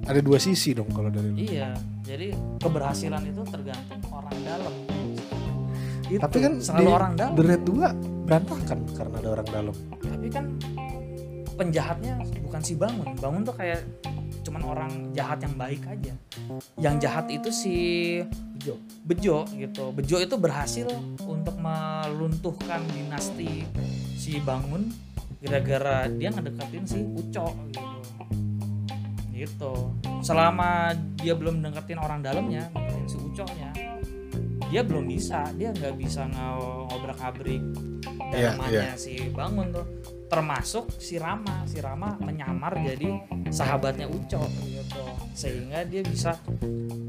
ada dua sisi dong kalau dari lu. Iya, jadi keberhasilan itu tergantung orang dalam. Itu, Tapi kan selalu di orang dalam. The 2 berantakan karena ada orang dalam. Tapi kan penjahatnya bukan si Bangun. Bangun tuh kayak cuman orang jahat yang baik aja. Yang jahat itu si Bejo. Bejo gitu. Bejo itu berhasil untuk meluntuhkan dinasti si Bangun gara-gara dia ngedekatin si Uco gitu. Gitu. Selama dia belum deketin orang dalamnya, deketin si Uconya, dia belum bisa, dia nggak bisa ngobrak-abrik Iya, dalamannya si Bangun tuh. Termasuk si Rama, si Rama menyamar jadi sahabatnya Uco gitu. Sehingga dia bisa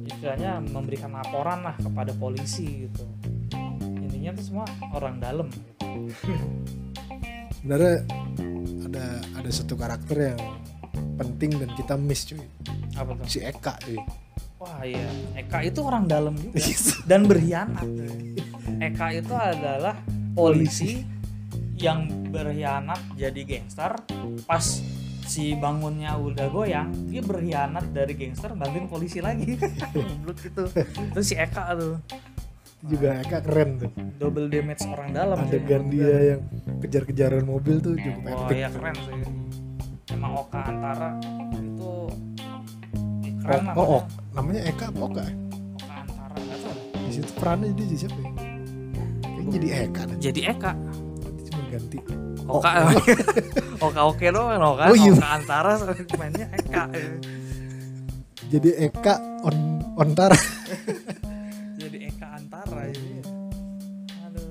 istilahnya memberikan laporan lah kepada polisi gitu intinya itu semua orang dalam gitu. Sebenarnya ada ada satu karakter yang penting dan kita miss cuy. apa tuh Si Eka cuy. wah iya Eka itu orang dalam juga dan berkhianat Eka itu adalah polisi yang berkhianat jadi gangster pas si bangunnya udah goyang dia berkhianat dari gangster bantuin polisi lagi Goblok gitu terus si Eka tuh Itu juga Eka keren tuh. double damage orang dalam. Adegan dia yang kejar-kejaran mobil tuh cukup Wah epic. ya keren sih. Emang Oka Antara itu eh, keren Oh, lah. oh, oh, namanya Eka apa Oka? ya? Oka Antara nggak tahu. Di situ perannya jadi siapa ya? Kayaknya jadi Eka. Jadi Eka. Ganti. Oka Oka oke doang Oka. Oh, iya. Oka Antara mainnya Eka. Jadi Eka on Ontara. Jadi Eka Antara ini. Aduh.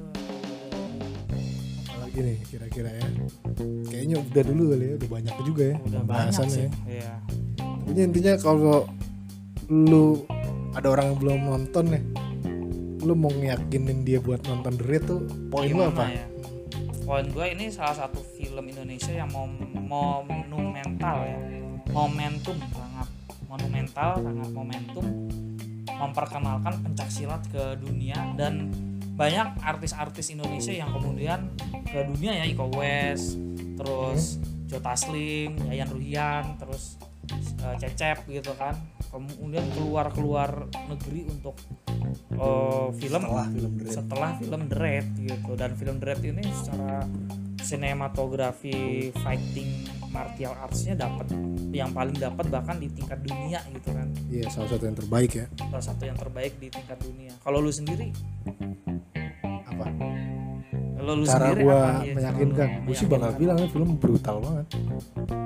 Apalagi nih kira-kira ya. Kayaknya udah dulu kali ya, udah banyak juga ya Udah banyak sih. ya. Iya. Pokoknya intinya kalau lu ada orang yang belum nonton nih, lu mau ngeyakinin dia buat nonton The Raid tuh poin lu apa? ya? Poin gue ini salah satu film Indonesia yang mau monumental ya, momentum sangat monumental, sangat momentum. Memperkenalkan pencak silat ke dunia dan banyak artis-artis Indonesia yang kemudian ke dunia ya Iko West, terus Joe Taslim, Yayan Ruhian, terus eh, Cecep gitu kan, kemudian keluar keluar negeri untuk eh, film. Setelah film The setelah film The gitu. Dan film The Raid ini secara sinematografi fighting martial artsnya dapat yang paling dapat bahkan di tingkat dunia gitu kan. Iya, salah satu yang terbaik ya. salah satu yang terbaik di tingkat dunia. Kalau lu sendiri? Apa? kalau lu Cara sendiri gua apa? Iya, meyakinkan, gue sih bakal bilang film brutal banget.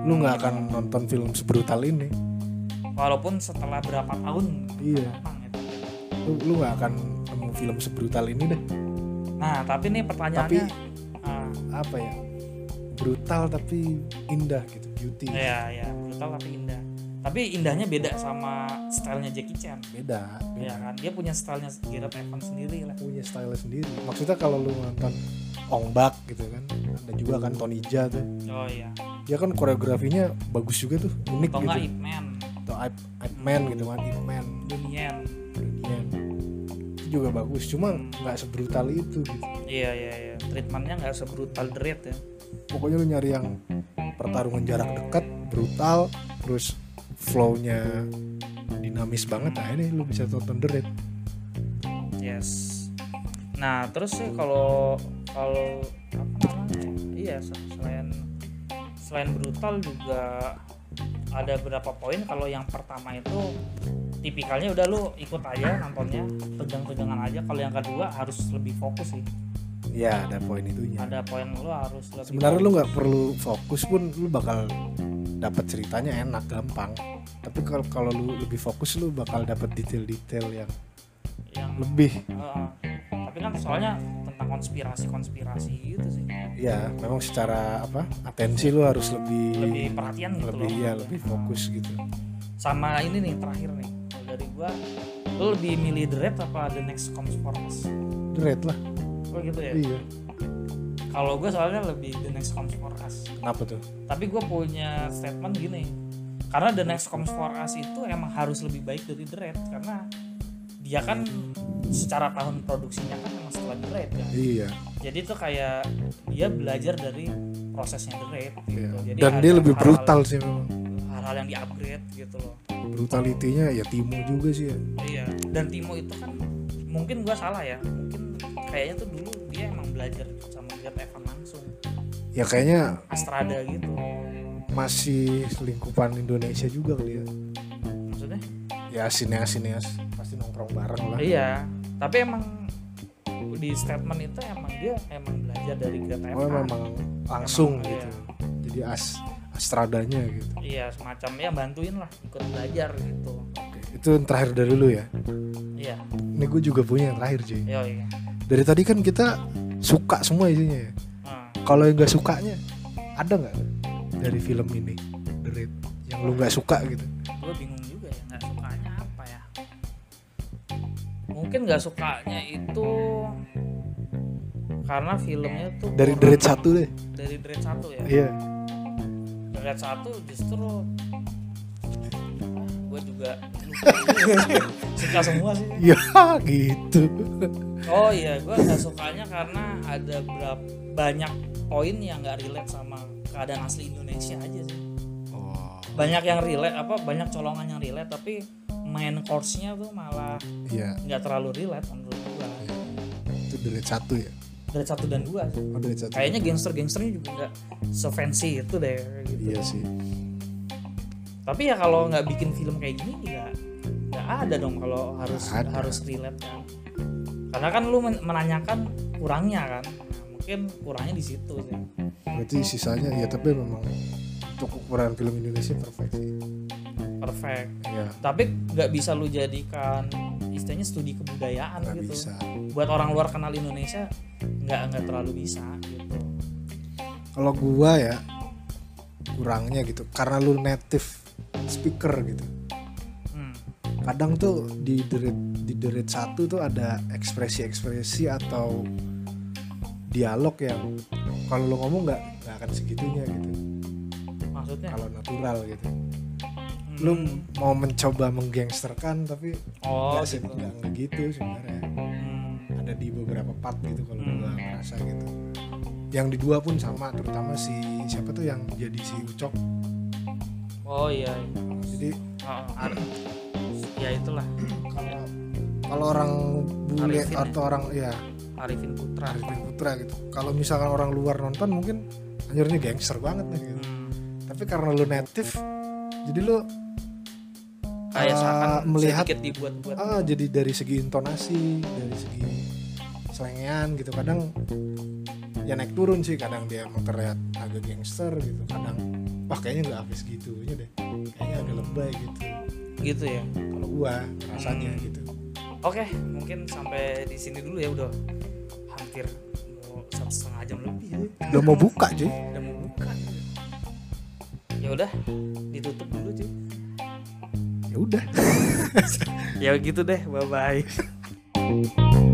Lu nggak akan nonton film sebrutal ini. Walaupun setelah berapa tahun Iya. itu. Lu lu nggak akan nemu film sebrutal ini deh. nah tapi nih pertanyaannya ah, Apa ya? Brutal tapi indah gitu, beauty. ya ya brutal tapi indah tapi indahnya beda sama stylenya Jackie Chan Beda, ya kan dia punya stylenya Gareth Evans sendiri lah punya style sendiri. Maksudnya kalau lu nonton Ong Bak gitu kan, ada juga kan Tony Jaa tuh. oh iya Dia kan koreografinya bagus juga tuh, unik atau gitu. Ip Man Atau Ip, Ip Man gitu kan, Ip Man, Dunyan Dunyan. Itu juga bagus, cuma nggak sebrutal itu gitu. iya iya iya treatmentnya nggak sebrutal Raid ya Pokoknya lu nyari yang pertarungan jarak dekat, brutal, terus flow-nya dinamis banget. Nah ini lu bisa tonton Raid. yes nah terus sih kalau kalau apa namanya iya se- selain selain brutal juga ada beberapa poin kalau yang pertama itu tipikalnya udah lu ikut aja nontonnya tegang-tegangan aja. Kalau yang kedua harus lebih fokus sih. Ya ada poin itunya. Ada poin lu harus lebih sebenarnya lu nggak perlu fokus pun lu bakal dapat ceritanya enak gampang. Tapi kalau kalau lu lebih fokus lu bakal dapat detail-detail yang yang lebih. Heeh. tapi kan soalnya tentang konspirasi-konspirasi gitu sih. Ya memang secara apa atensi lu harus lebih lebih perhatian gitu lebih loh. ya lebih fokus gitu. Sama ini nih terakhir nih. Dari gua lu lebih milih The apa The Next Comes For Us Dread lah. Oh gitu ya? Iya. Kalau gua soalnya lebih The Next Comes For Us kenapa tuh? Tapi gue punya statement gini. Karena The Next Comes For Us itu emang harus lebih baik dari The Raid karena dia kan secara tahun produksinya kan emang setelah The Raid kan. Iya. Jadi itu kayak dia belajar dari prosesnya The Raid gitu. Iya. jadi dan dia lebih brutal sih memang. hal-hal yang di upgrade gitu loh. Brutalitinya ya Timo juga sih ya. Iya. Dan Timo itu kan mungkin gua salah ya. Mungkin kayaknya tuh dulu dia emang belajar sama Gareth Evan langsung. Ya kayaknya Astrada gitu. masih lingkupan Indonesia juga kali ya. Maksudnya? Ya sineas sineas nongkrong bareng lah. Iya, tapi emang di statement itu emang dia emang belajar dari Greta oh memang langsung Emang, gitu. Jadi as astradanya gitu. Iya, semacam ya bantuin lah ikut belajar gitu. Oke, itu yang terakhir dari lu ya? Iya, ini gue juga punya yang terakhir cuy iya iya. dari tadi kan kita suka semua isinya ya? Nah, kalau yang nggak sukanya ada nggak dari film ini? The Raid yang lu nggak suka gitu? Gue bingung juga ya nggak sukanya apa ya. Mungkin nggak sukanya itu karena filmnya tuh dari Raid satu deh dari Dread satu ya. iya Dread satu justru gue juga suka semua sih. ya gitu Oh iya, gue nggak sukanya karena ada berapa banyak poin yang nggak relate sama keadaan asli Indonesia aja sih. oh Banyak yang relate, apa banyak colongan yang relate, tapi main course-nya tuh malah iya nggak terlalu relate menurut gue. itu The Raid satu ya Dari satu dan dua, oh satu kayaknya gangster-gangsternya juga nggak se-fancy itu deh. Gitu. iya sih Tapi ya kalau nggak bikin film kayak gini ya nggak ada dong kalau harus ada. harus relate kan. Karena kan lu men- menanyakan kurangnya kan. Nah, mungkin kurangnya di situ sih. berarti sisanya ya tapi memang untuk ukuran film Indonesia perfect sih perfect. Ya tapi nggak bisa lu jadikan istilahnya studi kebudayaan nggak gitu. bisa. Buat orang luar kenal Indonesia nggak nggak terlalu bisa gitu. Kalau gua ya kurangnya gitu. Karena lu native speaker gitu. Hmm. kadang tuh di derit di derit satu tuh ada ekspresi-ekspresi atau dialog yang kalau lu ngomong nggak nggak akan segitunya gitu. Maksudnya? Kalau natural gitu. Lu mau mencoba menggangsterkan tapi oh sih gitu nggak nggak gitu sebenarnya Hmm. ada di beberapa part gitu kalau Hmm. gua ngerasa gitu yang di dua pun sama terutama si siapa tuh yang jadi si Ucok oh iya jadi oh, ada ya itulah kalau kalau orang bule Arifin ya? atau orang ya Arifin Putra Arifin Putra gitu kalau misalkan orang luar nonton mungkin anjir ini gangster banget nih gitu. Hmm. tapi karena lu native jadi lu kayak seakan melihat- sedikit dibuat-buat. ah jadi dari segi intonasi dari segi selengean gitu. Kadang ya naik turun sih kadang dia emang terlihat agak gangster gitu. Kadang wah kayaknya nggak habis gitu deh kayaknya agak lebay gitu. Gitu ya? Kalau gua rasanya Hmm. gitu. Oke mungkin sampai di sini dulu ya udah hampir mau satu setengah jam lebih ya. Udah mau buka cuy. Udah mau buka. Ya udah ditutup dulu cuy ya udah. Ya gitu deh bye bye